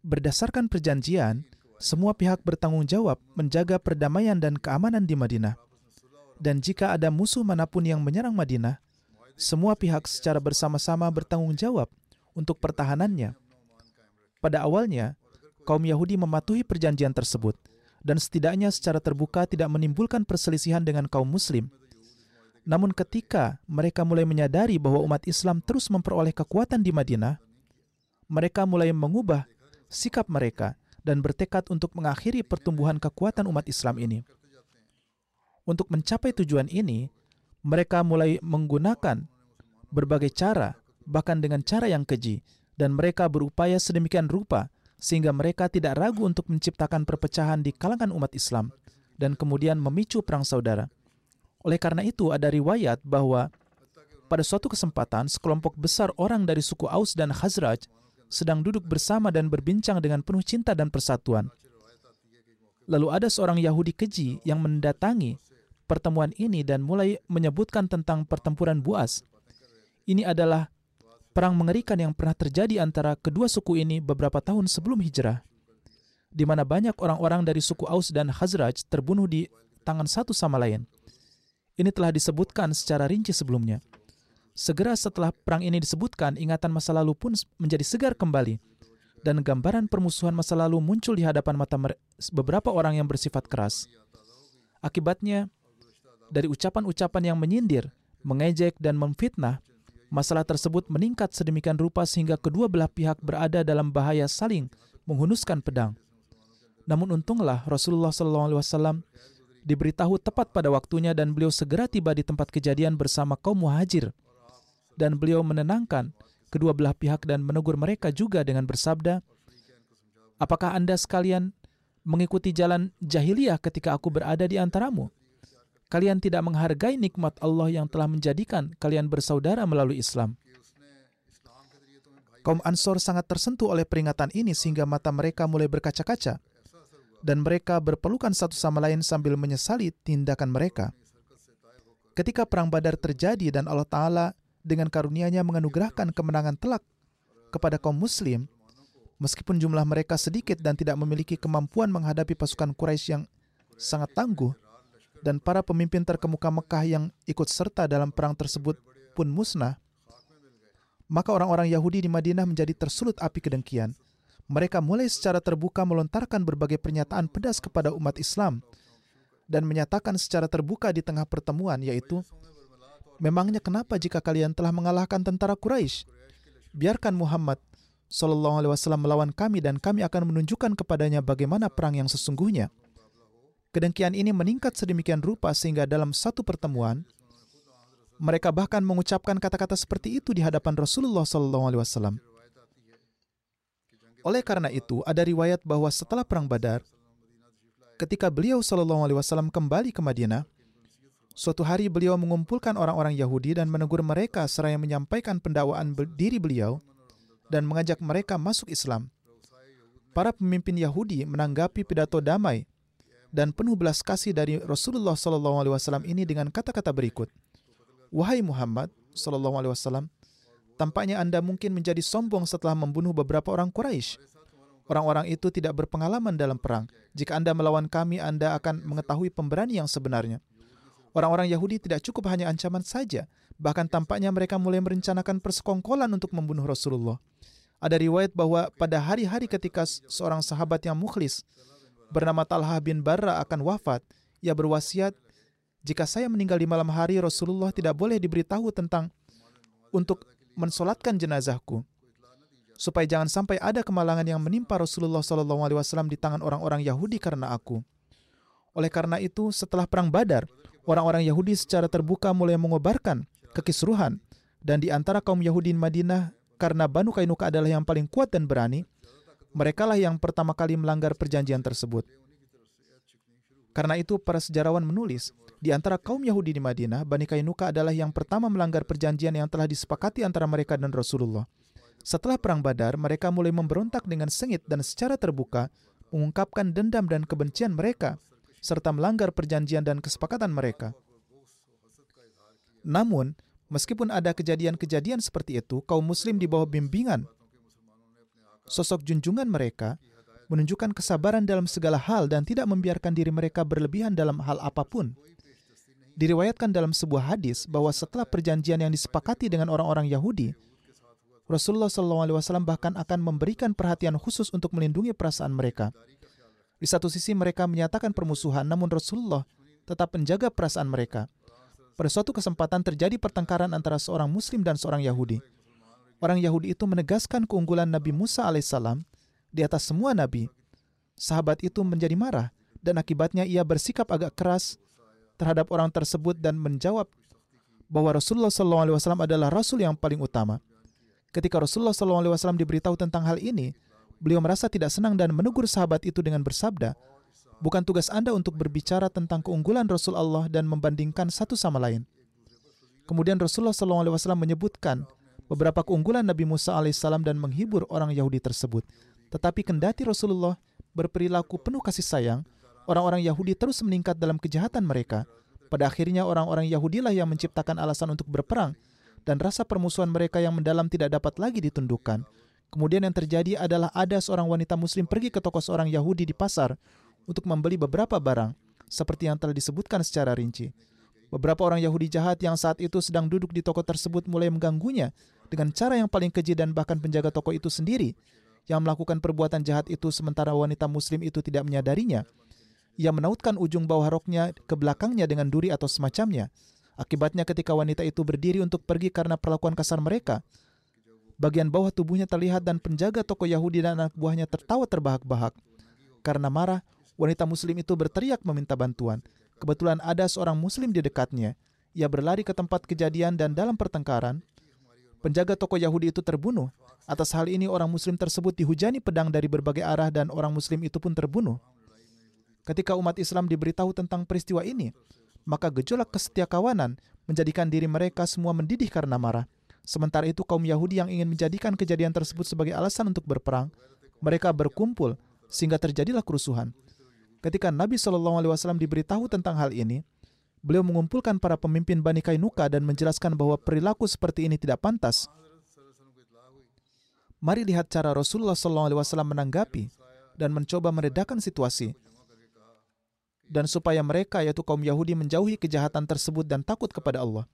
Berdasarkan perjanjian, semua pihak bertanggung jawab menjaga perdamaian dan keamanan di Madinah. Dan jika ada musuh mana pun yang menyerang Madinah, semua pihak secara bersama-sama bertanggung jawab untuk pertahanannya. Pada awalnya, kaum Yahudi mematuhi perjanjian tersebut, dan setidaknya secara terbuka tidak menimbulkan perselisihan dengan kaum Muslim – namun ketika mereka mulai menyadari bahwa umat Islam terus memperoleh kekuatan di Madinah, mereka mulai mengubah sikap mereka dan bertekad untuk mengakhiri pertumbuhan kekuatan umat Islam ini. Untuk mencapai tujuan ini, mereka mulai menggunakan berbagai cara, bahkan dengan cara yang keji, dan mereka berupaya sedemikian rupa sehingga mereka tidak ragu untuk menciptakan perpecahan di kalangan umat Islam dan kemudian memicu perang saudara. Oleh karena itu, ada riwayat bahwa pada suatu kesempatan sekelompok besar orang dari suku Aus dan Khazraj sedang duduk bersama dan berbincang dengan penuh cinta dan persatuan. Lalu ada seorang Yahudi keji yang mendatangi pertemuan ini dan mulai menyebutkan tentang pertempuran Buas. Ini adalah perang mengerikan yang pernah terjadi antara kedua suku ini beberapa tahun sebelum hijrah, di mana banyak orang-orang dari suku Aus dan Khazraj terbunuh di tangan satu sama lain. Ini telah disebutkan secara rinci sebelumnya. Segera setelah perang ini disebutkan, ingatan masa lalu pun menjadi segar kembali. Dan gambaran permusuhan masa lalu muncul di hadapan mata beberapa orang yang bersifat keras. Akibatnya, dari ucapan-ucapan yang menyindir, mengejek, dan memfitnah, masalah tersebut meningkat sedemikian rupa sehingga kedua belah pihak berada dalam bahaya saling menghunuskan pedang. Namun untunglah Rasulullah SAW diberitahu tepat pada waktunya dan beliau segera tiba di tempat kejadian bersama kaum muhajir. Dan beliau menenangkan kedua belah pihak dan menegur mereka juga dengan bersabda, Apakah Anda sekalian mengikuti jalan jahiliyah ketika aku berada di antaramu? Kalian tidak menghargai nikmat Allah yang telah menjadikan kalian bersaudara melalui Islam. Kaum Ansor sangat tersentuh oleh peringatan ini sehingga mata mereka mulai berkaca-kaca dan mereka berpelukan satu sama lain sambil menyesali tindakan mereka. Ketika perang Badar terjadi dan Allah Ta'ala dengan karunia-Nya menganugerahkan kemenangan telak kepada kaum muslim, meskipun jumlah mereka sedikit dan tidak memiliki kemampuan menghadapi pasukan Quraisy yang sangat tangguh, dan para pemimpin terkemuka Mekah yang ikut serta dalam perang tersebut pun musnah, maka orang-orang Yahudi di Madinah menjadi tersulut api kedengkian. Mereka mulai secara terbuka melontarkan berbagai pernyataan pedas kepada umat Islam dan menyatakan secara terbuka di tengah pertemuan, yaitu, Memangnya kenapa jika kalian telah mengalahkan tentara Quraisy? Biarkan Muhammad Sallallahu Alaihi Wasallam melawan kami dan kami akan menunjukkan kepadanya bagaimana perang yang sesungguhnya. Kedengkian ini meningkat sedemikian rupa sehingga dalam satu pertemuan, mereka bahkan mengucapkan kata-kata seperti itu di hadapan Rasulullah Wasallam. Oleh karena itu, ada riwayat bahwa setelah perang Badar, ketika beliau Wasallam kembali ke Madinah, Suatu hari beliau mengumpulkan orang-orang Yahudi dan menegur mereka seraya menyampaikan pendakwaan diri beliau dan mengajak mereka masuk Islam. Para pemimpin Yahudi menanggapi pidato damai dan penuh belas kasih dari Rasulullah SAW ini dengan kata-kata berikut. Wahai Muhammad SAW, tampaknya Anda mungkin menjadi sombong setelah membunuh beberapa orang Quraisy. Orang-orang itu tidak berpengalaman dalam perang. Jika Anda melawan kami, Anda akan mengetahui pemberani yang sebenarnya. Orang-orang Yahudi tidak cukup hanya ancaman saja, bahkan tampaknya mereka mulai merencanakan persekongkolan untuk membunuh Rasulullah. Ada riwayat bahwa pada hari-hari ketika seorang sahabat yang mukhlis bernama Talha bin Barra akan wafat, ia berwasiat, jika saya meninggal di malam hari, Rasulullah tidak boleh diberitahu tentang untuk mensolatkan jenazahku, supaya jangan sampai ada kemalangan yang menimpa Rasulullah SAW di tangan orang-orang Yahudi karena aku. Oleh karena itu, setelah perang Badar, orang-orang Yahudi secara terbuka mulai mengobarkan kekisruhan. Dan di antara kaum Yahudi di Madinah karena Banu Kainuka adalah yang paling kuat dan berani, merekalah yang pertama kali melanggar perjanjian tersebut. Karena itu para sejarawan menulis, di antara kaum Yahudi di Madinah, Bani Kainuka adalah yang pertama melanggar perjanjian yang telah disepakati antara mereka dan Rasulullah. Setelah perang Badar, mereka mulai memberontak dengan sengit dan secara terbuka mengungkapkan dendam dan kebencian mereka serta melanggar perjanjian dan kesepakatan mereka. Namun, meskipun ada kejadian-kejadian seperti itu, kaum muslim di bawah bimbingan sosok junjungan mereka menunjukkan kesabaran dalam segala hal dan tidak membiarkan diri mereka berlebihan dalam hal apa pun. Diriwayatkan dalam sebuah hadis bahwa setelah perjanjian yang disepakati dengan orang-orang Yahudi, Rasulullah SAW bahkan akan memberikan perhatian khusus untuk melindungi perasaan mereka. Di satu sisi mereka menyatakan permusuhan, namun Rasulullah tetap menjaga perasaan mereka. Pada suatu kesempatan terjadi pertengkaran antara seorang Muslim dan seorang Yahudi. Orang Yahudi itu menegaskan keunggulan Nabi Musa alaihissalam di atas semua nabi. Sahabat itu menjadi marah dan akibatnya ia bersikap agak keras terhadap orang tersebut dan menjawab bahwa Rasulullah SAW adalah Rasul yang paling utama. Ketika Rasulullah SAW diberitahu tentang hal ini, Beliau merasa tidak senang dan menegur sahabat itu dengan bersabda, Bukan tugas Anda untuk berbicara tentang keunggulan Rasul Allah dan membandingkan satu sama lain. Kemudian Rasulullah SAW menyebutkan beberapa keunggulan Nabi Musa alaihissalam dan menghibur orang Yahudi tersebut. Tetapi kendati Rasulullah berperilaku penuh kasih sayang, orang-orang Yahudi terus meningkat dalam kejahatan mereka. Pada akhirnya orang-orang Yahudilah yang menciptakan alasan untuk berperang dan rasa permusuhan mereka yang mendalam tidak dapat lagi ditundukkan. Kemudian yang terjadi adalah ada seorang wanita muslim pergi ke toko seorang Yahudi di pasar untuk membeli beberapa barang, seperti yang telah disebutkan secara rinci. Beberapa orang Yahudi jahat yang saat itu sedang duduk di toko tersebut mulai mengganggunya dengan cara yang paling keji dan bahkan penjaga toko itu sendiri yang melakukan perbuatan jahat itu sementara wanita muslim itu tidak menyadarinya. Ia menautkan ujung bawah roknya ke belakangnya dengan duri atau semacamnya. Akibatnya ketika wanita itu berdiri untuk pergi karena perlakuan kasar mereka, Bagian bawah tubuhnya terlihat dan penjaga toko Yahudi dan anak buahnya tertawa terbahak-bahak. Karena marah, wanita muslim itu berteriak meminta bantuan. Kebetulan ada seorang muslim di dekatnya. Ia berlari ke tempat kejadian dan dalam pertengkaran, penjaga toko Yahudi itu terbunuh. Atas hal ini orang muslim tersebut dihujani pedang dari berbagai arah dan orang muslim itu pun terbunuh. Ketika umat Islam diberitahu tentang peristiwa ini, maka gejolak kesetiakawanan menjadikan diri mereka semua mendidih karena marah. Sementara itu kaum Yahudi yang ingin menjadikan kejadian tersebut sebagai alasan untuk berperang, mereka berkumpul sehingga terjadilah kerusuhan. Ketika Nabi Shallallahu Alaihi Wasallam diberitahu tentang hal ini, beliau mengumpulkan para pemimpin Bani Kainuka dan menjelaskan bahwa perilaku seperti ini tidak pantas. Mari lihat cara Rasulullah SAW menanggapi dan mencoba meredakan situasi. Dan supaya mereka, yaitu kaum Yahudi, menjauhi kejahatan tersebut dan takut kepada Allah.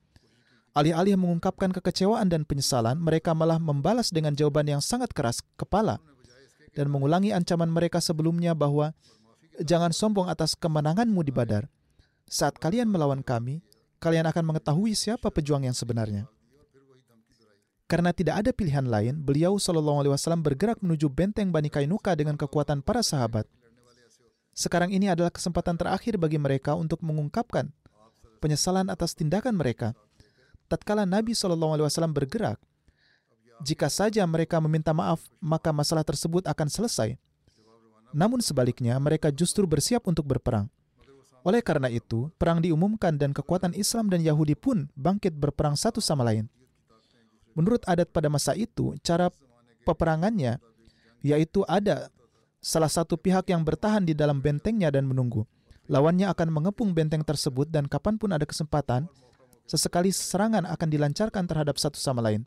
Alih-alih mengungkapkan kekecewaan dan penyesalan, mereka malah membalas dengan jawaban yang sangat keras kepala dan mengulangi ancaman mereka sebelumnya bahwa jangan sombong atas kemenanganmu di Badar. Saat kalian melawan kami, kalian akan mengetahui siapa pejuang yang sebenarnya. Karena tidak ada pilihan lain, beliau Shallallahu Alaihi Wasallam bergerak menuju benteng Bani Kainuka dengan kekuatan para sahabat. Sekarang ini adalah kesempatan terakhir bagi mereka untuk mengungkapkan penyesalan atas tindakan mereka. Tatkala Nabi Shallallahu Alaihi Wasallam bergerak, jika saja mereka meminta maaf, maka masalah tersebut akan selesai. Namun sebaliknya, mereka justru bersiap untuk berperang. Oleh karena itu, perang diumumkan dan kekuatan Islam dan Yahudi pun bangkit berperang satu sama lain. Menurut adat pada masa itu, cara peperangannya yaitu ada salah satu pihak yang bertahan di dalam bentengnya dan menunggu. Lawannya akan mengepung benteng tersebut dan kapan pun ada kesempatan, sesekali serangan akan dilancarkan terhadap satu sama lain.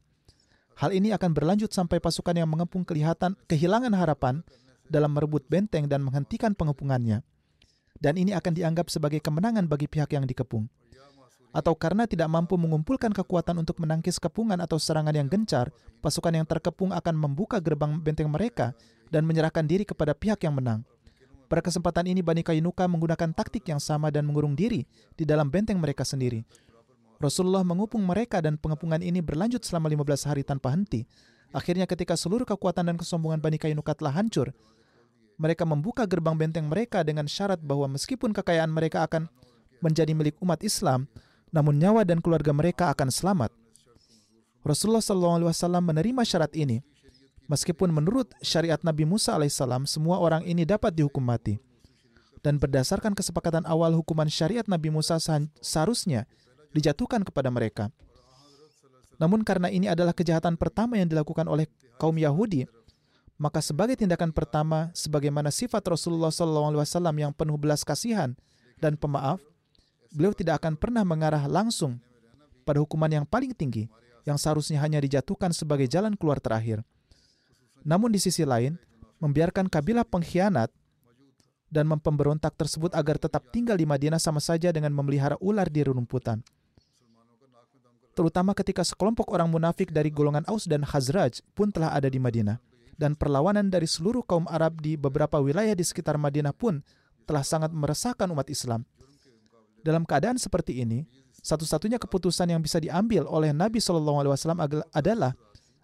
Hal ini akan berlanjut sampai pasukan yang mengepung kelihatan kehilangan harapan dalam merebut benteng dan menghentikan pengepungannya. Dan ini akan dianggap sebagai kemenangan bagi pihak yang dikepung atau karena tidak mampu mengumpulkan kekuatan untuk menangkis kepungan atau serangan yang gencar, pasukan yang terkepung akan membuka gerbang benteng mereka dan menyerahkan diri kepada pihak yang menang. Pada kesempatan ini Bani Kainuka menggunakan taktik yang sama dan mengurung diri di dalam benteng mereka sendiri. Rasulullah mengupung mereka dan pengepungan ini berlanjut selama 15 hari tanpa henti. Akhirnya ketika seluruh kekuatan dan kesombongan Bani Kainuka telah hancur, mereka membuka gerbang benteng mereka dengan syarat bahwa meskipun kekayaan mereka akan menjadi milik umat Islam, namun nyawa dan keluarga mereka akan selamat. Rasulullah SAW menerima syarat ini, meskipun menurut syariat Nabi Musa alaihissalam semua orang ini dapat dihukum mati. Dan berdasarkan kesepakatan awal hukuman syariat Nabi Musa seharusnya dijatuhkan kepada mereka. Namun karena ini adalah kejahatan pertama yang dilakukan oleh kaum Yahudi, maka sebagai tindakan pertama, sebagaimana sifat Rasulullah SAW yang penuh belas kasihan dan pemaaf, beliau tidak akan pernah mengarah langsung pada hukuman yang paling tinggi yang seharusnya hanya dijatuhkan sebagai jalan keluar terakhir. Namun di sisi lain, membiarkan kabilah pengkhianat dan mempemberontak tersebut agar tetap tinggal di Madinah sama saja dengan memelihara ular di rumputan. Terutama ketika sekelompok orang munafik dari golongan Aus dan Khazraj pun telah ada di Madinah. Dan perlawanan dari seluruh kaum Arab di beberapa wilayah di sekitar Madinah pun telah sangat meresahkan umat Islam. Dalam keadaan seperti ini, satu-satunya keputusan yang bisa diambil oleh Nabi Shallallahu Alaihi Wasallam adalah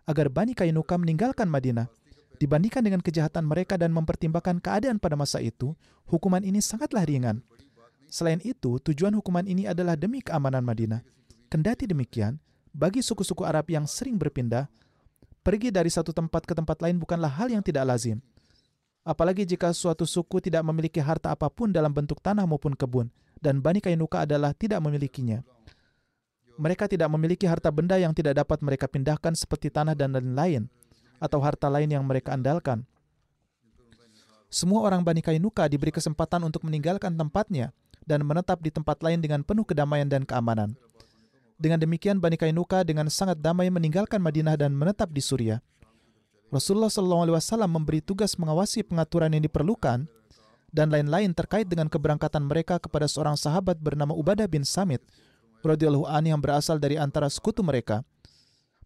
agar Bani Kainuka meninggalkan Madinah. Dibandingkan dengan kejahatan mereka dan mempertimbangkan keadaan pada masa itu, hukuman ini sangatlah ringan. Selain itu, tujuan hukuman ini adalah demi keamanan Madinah. Kendati demikian, bagi suku-suku Arab yang sering berpindah, pergi dari satu tempat ke tempat lain bukanlah hal yang tidak lazim. Apalagi jika suatu suku tidak memiliki harta apa pun dalam bentuk tanah maupun kebun, dan Bani Kainuka adalah tidak memilikinya. Mereka tidak memiliki harta benda yang tidak dapat mereka pindahkan seperti tanah dan lain-lain, atau harta lain yang mereka andalkan. Semua orang Bani Kainuka diberi kesempatan untuk meninggalkan tempatnya dan menetap di tempat lain dengan penuh kedamaian dan keamanan. Dengan demikian, Bani Kainuka dengan sangat damai meninggalkan Madinah dan menetap di Suriah. Rasulullah SAW memberi tugas mengawasi pengaturan yang diperlukan dan lain-lain terkait dengan keberangkatan mereka kepada seorang sahabat bernama Ubadah bin Samit radhiyallahu an yang berasal dari antara sekutu mereka.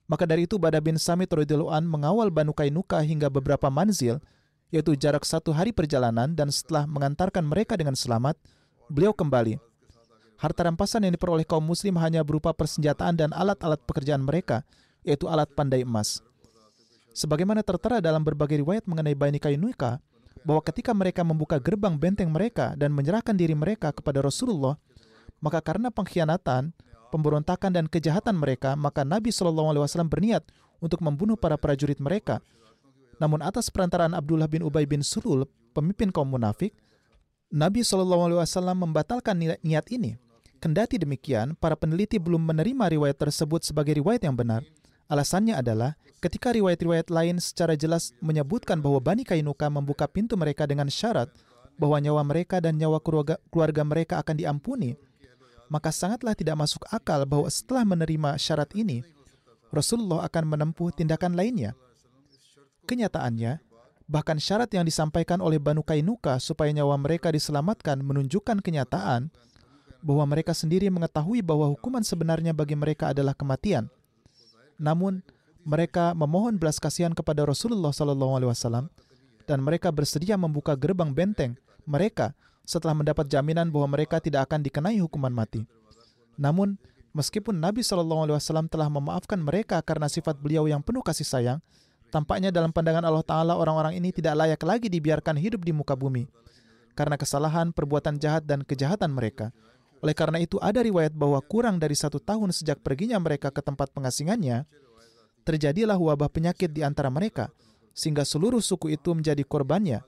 Maka dari itu Ubadah bin Samit radhiyallahu an mengawal Banu Kainuka hingga beberapa manzil, yaitu jarak satu hari perjalanan dan setelah mengantarkan mereka dengan selamat, beliau kembali. Harta rampasan yang diperoleh kaum muslim hanya berupa persenjataan dan alat-alat pekerjaan mereka, yaitu alat pandai emas. Sebagaimana tertera dalam berbagai riwayat mengenai Bani Kainuka, bahwa ketika mereka membuka gerbang benteng mereka dan menyerahkan diri mereka kepada Rasulullah, maka karena pengkhianatan, pemberontakan dan kejahatan mereka, maka Nabi Shallallahu Alaihi Wasallam berniat untuk membunuh para prajurit mereka. Namun atas perantaraan Abdullah bin Ubay bin Sulul, pemimpin kaum munafik, Nabi Shallallahu Alaihi Wasallam membatalkan niat ini. Kendati demikian, para peneliti belum menerima riwayat tersebut sebagai riwayat yang benar. Alasannya adalah ketika riwayat-riwayat lain secara jelas menyebutkan bahwa Bani Kainuka membuka pintu mereka dengan syarat bahwa nyawa mereka dan nyawa keluarga, keluarga mereka akan diampuni, maka sangatlah tidak masuk akal bahwa setelah menerima syarat ini, Rasulullah akan menempuh tindakan lainnya. Kenyataannya, bahkan syarat yang disampaikan oleh Banu Kainuka supaya nyawa mereka diselamatkan menunjukkan kenyataan bahwa mereka sendiri mengetahui bahwa hukuman sebenarnya bagi mereka adalah kematian – namun mereka memohon belas kasihan kepada Rasulullah SAW dan mereka bersedia membuka gerbang benteng mereka setelah mendapat jaminan bahwa mereka tidak akan dikenai hukuman mati. Namun, meskipun Nabi SAW telah memaafkan mereka karena sifat beliau yang penuh kasih sayang, tampaknya dalam pandangan Allah Ta'ala orang-orang ini tidak layak lagi dibiarkan hidup di muka bumi karena kesalahan, perbuatan jahat, dan kejahatan mereka. Oleh karena itu, ada riwayat bahwa kurang dari satu tahun sejak perginya mereka ke tempat pengasingannya, terjadilah wabah penyakit di antara mereka, sehingga seluruh suku itu menjadi korbannya,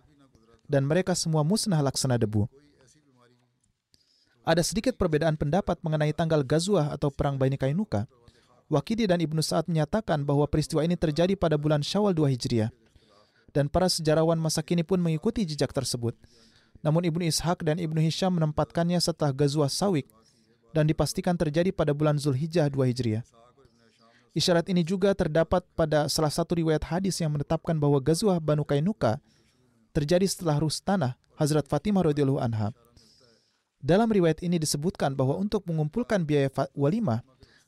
dan mereka semua musnah laksana debu. Ada sedikit perbedaan pendapat mengenai tanggal Gazuah atau Perang Bani Kainuka. Wakidi dan Ibnu Sa'ad menyatakan bahwa peristiwa ini terjadi pada bulan Syawal 2 Hijriah. Dan para sejarawan masa kini pun mengikuti jejak tersebut. Namun Ibnu Ishaq dan Ibnu Hisham menempatkannya setelah Ghazwah Sawik dan dipastikan terjadi pada bulan Zulhijjah 2 Hijriah. Isyarat ini juga terdapat pada salah satu riwayat hadis yang menetapkan bahwa Ghazwah Banu Kainuka terjadi setelah Rustanah Hazrat Fatimah radhiyallahu anha. Dalam riwayat ini disebutkan bahwa untuk mengumpulkan biaya walimah,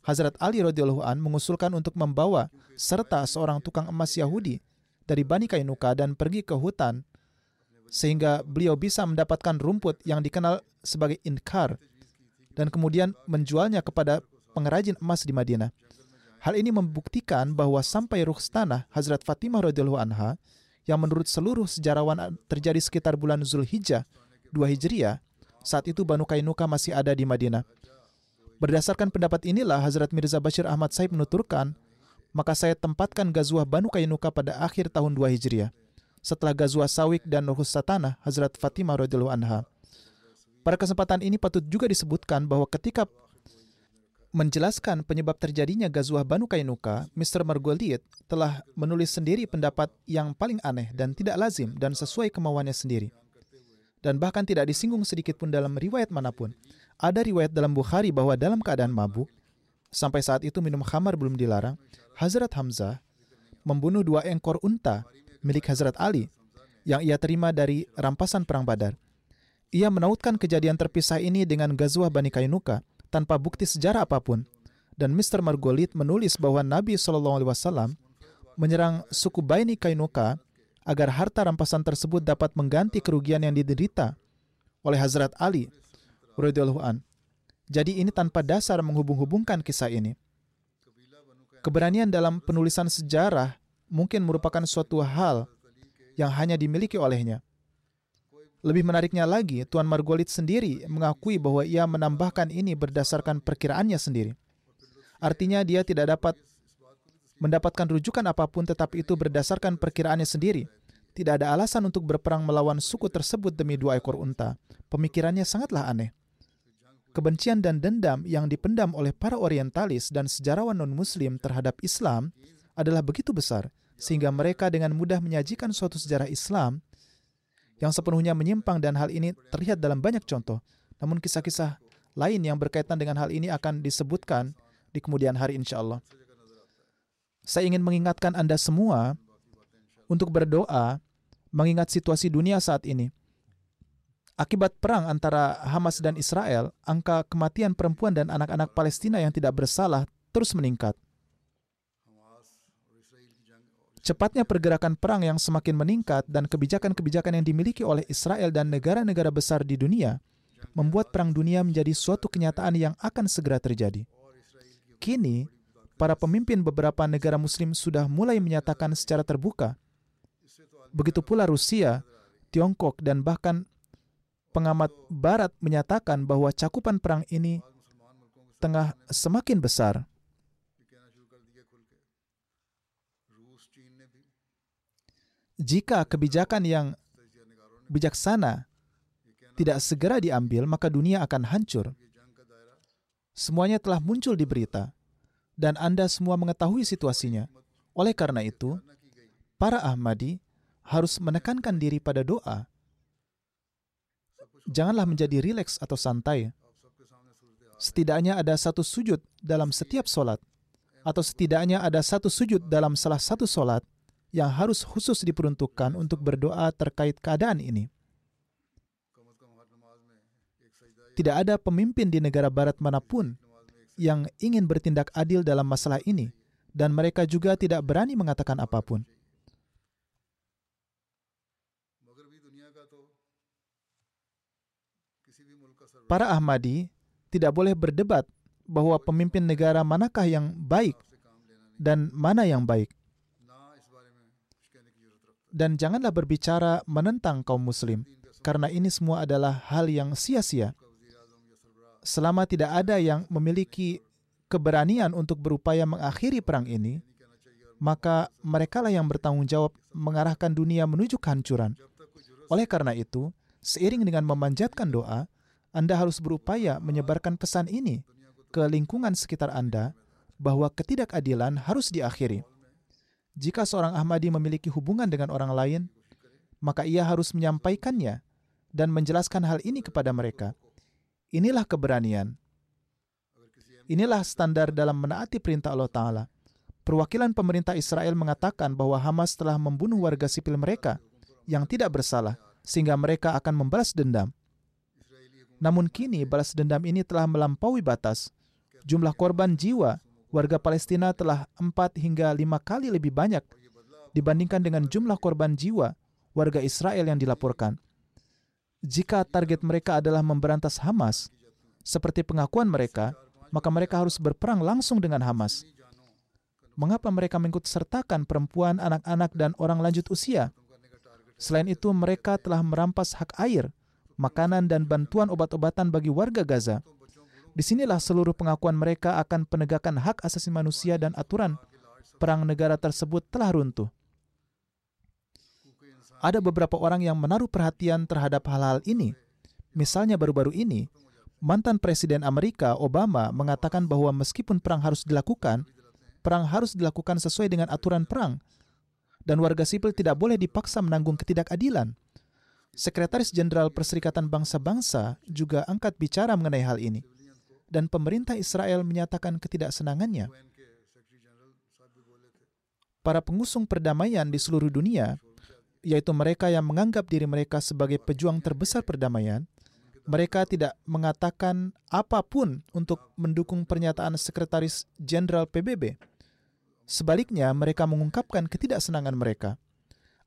Hazrat Ali radhiyallahu an mengusulkan untuk membawa serta seorang tukang emas Yahudi dari Bani Kainuka dan pergi ke hutan sehingga beliau bisa mendapatkan rumput yang dikenal sebagai inkar dan kemudian menjualnya kepada pengrajin emas di Madinah. Hal ini membuktikan bahwa sampai Ruhstanah Hazrat Fatimah radhiyallahu anha yang menurut seluruh sejarawan terjadi sekitar bulan Zulhijjah 2 Hijriah, saat itu Banu Kainuka masih ada di Madinah. Berdasarkan pendapat inilah Hazrat Mirza Bashir Ahmad Saib menuturkan, maka saya tempatkan Gazwah Banu Kainuka pada akhir tahun 2 Hijriah setelah Gazwa Sawik dan Satana Hazrat Fatimah radhiyallahu anha. Pada kesempatan ini patut juga disebutkan bahwa ketika menjelaskan penyebab terjadinya Gazwah Banu Kainuka, Mr. Margoliet telah menulis sendiri pendapat yang paling aneh dan tidak lazim dan sesuai kemauannya sendiri. Dan bahkan tidak disinggung sedikit pun dalam riwayat mana pun. Ada riwayat dalam Bukhari bahwa dalam keadaan mabuk, sampai saat itu minum khamar belum dilarang, Hazrat Hamzah membunuh dua ekor unta milik Hazrat Ali yang ia terima dari rampasan Perang Badar. Ia menautkan kejadian terpisah ini dengan Gazwah Bani Kainuka tanpa bukti sejarah apa pun. Dan Mr. Margolit menulis bahwa Nabi SAW menyerang suku Bani Kainuka agar harta rampasan tersebut dapat mengganti kerugian yang diderita oleh Hazrat Ali an. Jadi ini tanpa dasar menghubung-hubungkan kisah ini. Keberanian dalam penulisan sejarah mungkin merupakan suatu hal yang hanya dimiliki olehnya. Lebih menariknya lagi, Tuan Margolit sendiri mengakui bahwa ia menambahkan ini berdasarkan perkiraannya sendiri. Artinya dia tidak dapat mendapatkan rujukan apa pun tetapi itu berdasarkan perkiraannya sendiri. Tidak ada alasan untuk berperang melawan suku tersebut demi dua ekor unta. Pemikirannya sangatlah aneh. Kebencian dan dendam yang dipendam oleh para orientalis dan sejarawan non-muslim terhadap Islam adalah begitu besar sehingga mereka dengan mudah menyajikan suatu sejarah Islam yang sepenuhnya menyimpang dan hal ini terlihat dalam banyak contoh. Namun kisah-kisah lain yang berkaitan dengan hal ini akan disebutkan di kemudian hari insya Allah. Saya ingin mengingatkan Anda semua untuk berdoa mengingat situasi dunia saat ini. Akibat perang antara Hamas dan Israel, angka kematian perempuan dan anak-anak Palestina yang tidak bersalah terus meningkat. Cepatnya pergerakan perang yang semakin meningkat dan kebijakan-kebijakan yang dimiliki oleh Israel dan negara-negara besar di dunia membuat perang dunia menjadi suatu kenyataan yang akan segera terjadi. Kini, para pemimpin beberapa negara muslim sudah mulai menyatakan secara terbuka. Begitu pula Rusia, Tiongkok, dan bahkan pengamat barat menyatakan bahwa cakupan perang ini tengah semakin besar. Jika kebijakan yang bijaksana tidak segera diambil, maka dunia akan hancur. Semuanya telah muncul di berita, dan Anda semua mengetahui situasinya. Oleh karena itu, para Ahmadi harus menekankan diri pada doa. Janganlah menjadi rileks atau santai. Setidaknya ada satu sujud dalam setiap solat, atau setidaknya ada satu sujud dalam salah satu solat yang harus khusus diperuntukkan untuk berdoa terkait keadaan ini. Tidak ada pemimpin di negara barat mana pun yang ingin bertindak adil dalam masalah ini, dan mereka juga tidak berani mengatakan apa pun. Para Ahmadi tidak boleh berdebat bahwa pemimpin negara manakah yang baik dan mana yang baik. Dan janganlah berbicara menentang kaum muslim, karena ini semua adalah hal yang sia-sia. Selama tidak ada yang memiliki keberanian untuk berupaya mengakhiri perang ini, maka merekalah yang bertanggung jawab mengarahkan dunia menuju kehancuran. Oleh karena itu, seiring dengan memanjatkan doa, Anda harus berupaya menyebarkan pesan ini ke lingkungan sekitar Anda bahwa ketidakadilan harus diakhiri. Jika seorang Ahmadi memiliki hubungan dengan orang lain, maka ia harus menyampaikannya dan menjelaskan hal ini kepada mereka. Inilah keberanian. Inilah standar dalam menaati perintah Allah Ta'ala. Perwakilan pemerintah Israel mengatakan bahwa Hamas telah membunuh warga sipil mereka yang tidak bersalah, sehingga mereka akan membalas dendam. Namun kini balas dendam ini telah melampaui batas. Jumlah korban jiwa warga Palestina telah empat hingga lima kali lebih banyak dibandingkan dengan jumlah korban jiwa warga Israel yang dilaporkan. Jika target mereka adalah memberantas Hamas, seperti pengakuan mereka, maka mereka harus berperang langsung dengan Hamas. Mengapa mereka mengikut sertakan perempuan, anak-anak, dan orang lanjut usia? Selain itu, mereka telah merampas hak air, makanan, dan bantuan obat-obatan bagi warga Gaza. Di sinilah seluruh pengakuan mereka akan penegakan hak asasi manusia dan aturan perang negara tersebut telah runtuh. Ada beberapa orang yang menaruh perhatian terhadap hal-hal ini. Misalnya baru-baru ini, mantan Presiden Amerika Obama mengatakan bahwa meskipun perang harus dilakukan, perang harus dilakukan sesuai dengan aturan perang, dan warga sipil tidak boleh dipaksa menanggung ketidakadilan. Sekretaris Jenderal Perserikatan Bangsa-Bangsa juga angkat bicara mengenai hal ini dan pemerintah Israel menyatakan ketidaksenangannya. Para pengusung perdamaian di seluruh dunia, yaitu mereka yang menganggap diri mereka sebagai pejuang terbesar perdamaian, mereka tidak mengatakan apa pun untuk mendukung pernyataan Sekretaris Jenderal PBB. Sebaliknya, mereka mengungkapkan ketidaksenangan mereka.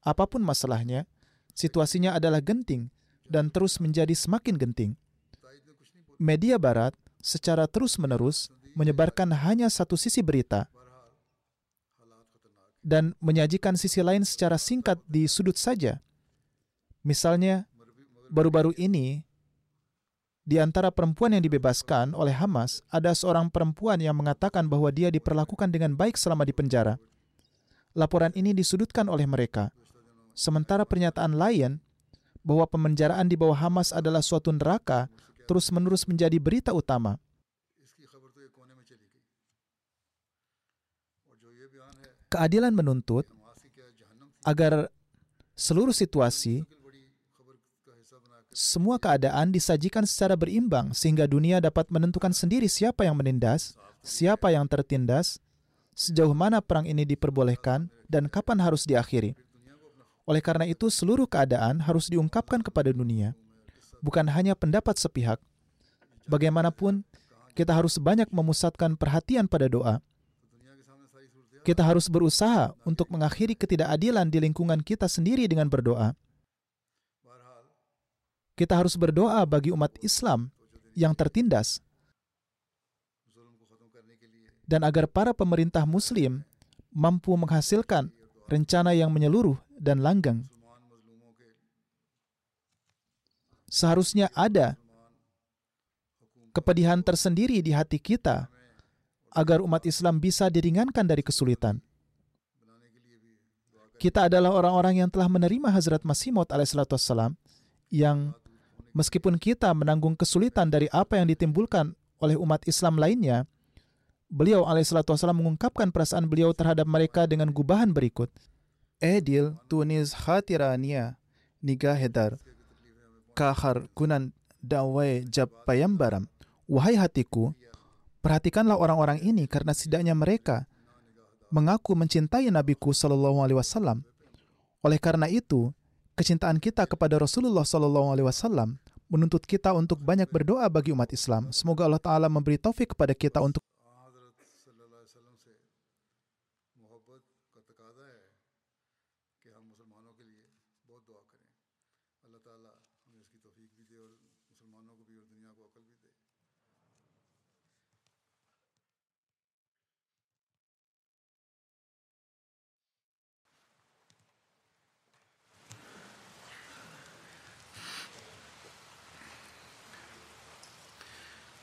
Apa pun masalahnya, situasinya adalah genting dan terus menjadi semakin genting. Media Barat secara terus-menerus menyebarkan hanya satu sisi berita dan menyajikan sisi lain secara singkat di sudut saja. Misalnya, baru-baru ini, di antara perempuan yang dibebaskan oleh Hamas, ada seorang perempuan yang mengatakan bahwa dia diperlakukan dengan baik selama di penjara. Laporan ini disudutkan oleh mereka. Sementara pernyataan lain bahwa pemenjaraan di bawah Hamas adalah suatu neraka terus-menerus menjadi berita utama. Keadilan menuntut agar seluruh situasi, semua keadaan disajikan secara berimbang sehingga dunia dapat menentukan sendiri siapa yang menindas, siapa yang tertindas, sejauh mana perang ini diperbolehkan, dan kapan harus diakhiri. Oleh karena itu, seluruh keadaan harus diungkapkan kepada dunia bukan hanya pendapat sepihak. Bagaimanapun, kita harus banyak memusatkan perhatian pada doa. Kita harus berusaha untuk mengakhiri ketidakadilan di lingkungan kita sendiri dengan berdoa. Kita harus berdoa bagi umat Islam yang tertindas, dan agar para pemerintah Muslim mampu menghasilkan rencana yang menyeluruh dan langgang seharusnya ada kepedihan tersendiri di hati kita agar umat Islam bisa diringankan dari kesulitan. Kita adalah orang-orang yang telah menerima Hazrat Masih Maud alaihissalam yang meskipun kita menanggung kesulitan dari apa yang ditimbulkan oleh umat Islam lainnya, beliau alaihissalatu wassalam mengungkapkan perasaan beliau terhadap mereka dengan gubahan berikut. Edil tunis khatirania niga hedar kahar kunan dawai jab payambaram. Wahai hatiku, perhatikanlah orang-orang ini karena setidaknya mereka mengaku mencintai Nabiku Shallallahu Alaihi Wasallam. Oleh karena itu, kecintaan kita kepada Rasulullah Shallallahu Alaihi Wasallam menuntut kita untuk banyak berdoa bagi umat Islam. Semoga Allah Taala memberi taufik kepada kita untuk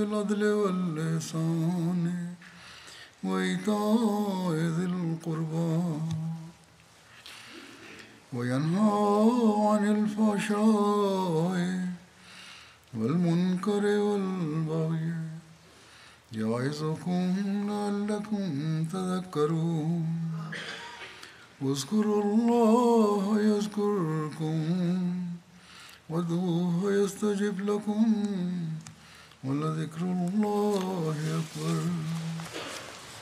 بالعدل واللسان. وإيتاء ذي القربى. وينهى عن الفحشاء والمنكر والبغي. يعظكم لعلكم تذكرون. واذكروا الله يذكركم. وادعوه يستجب لكم. ولذكر الله أكبر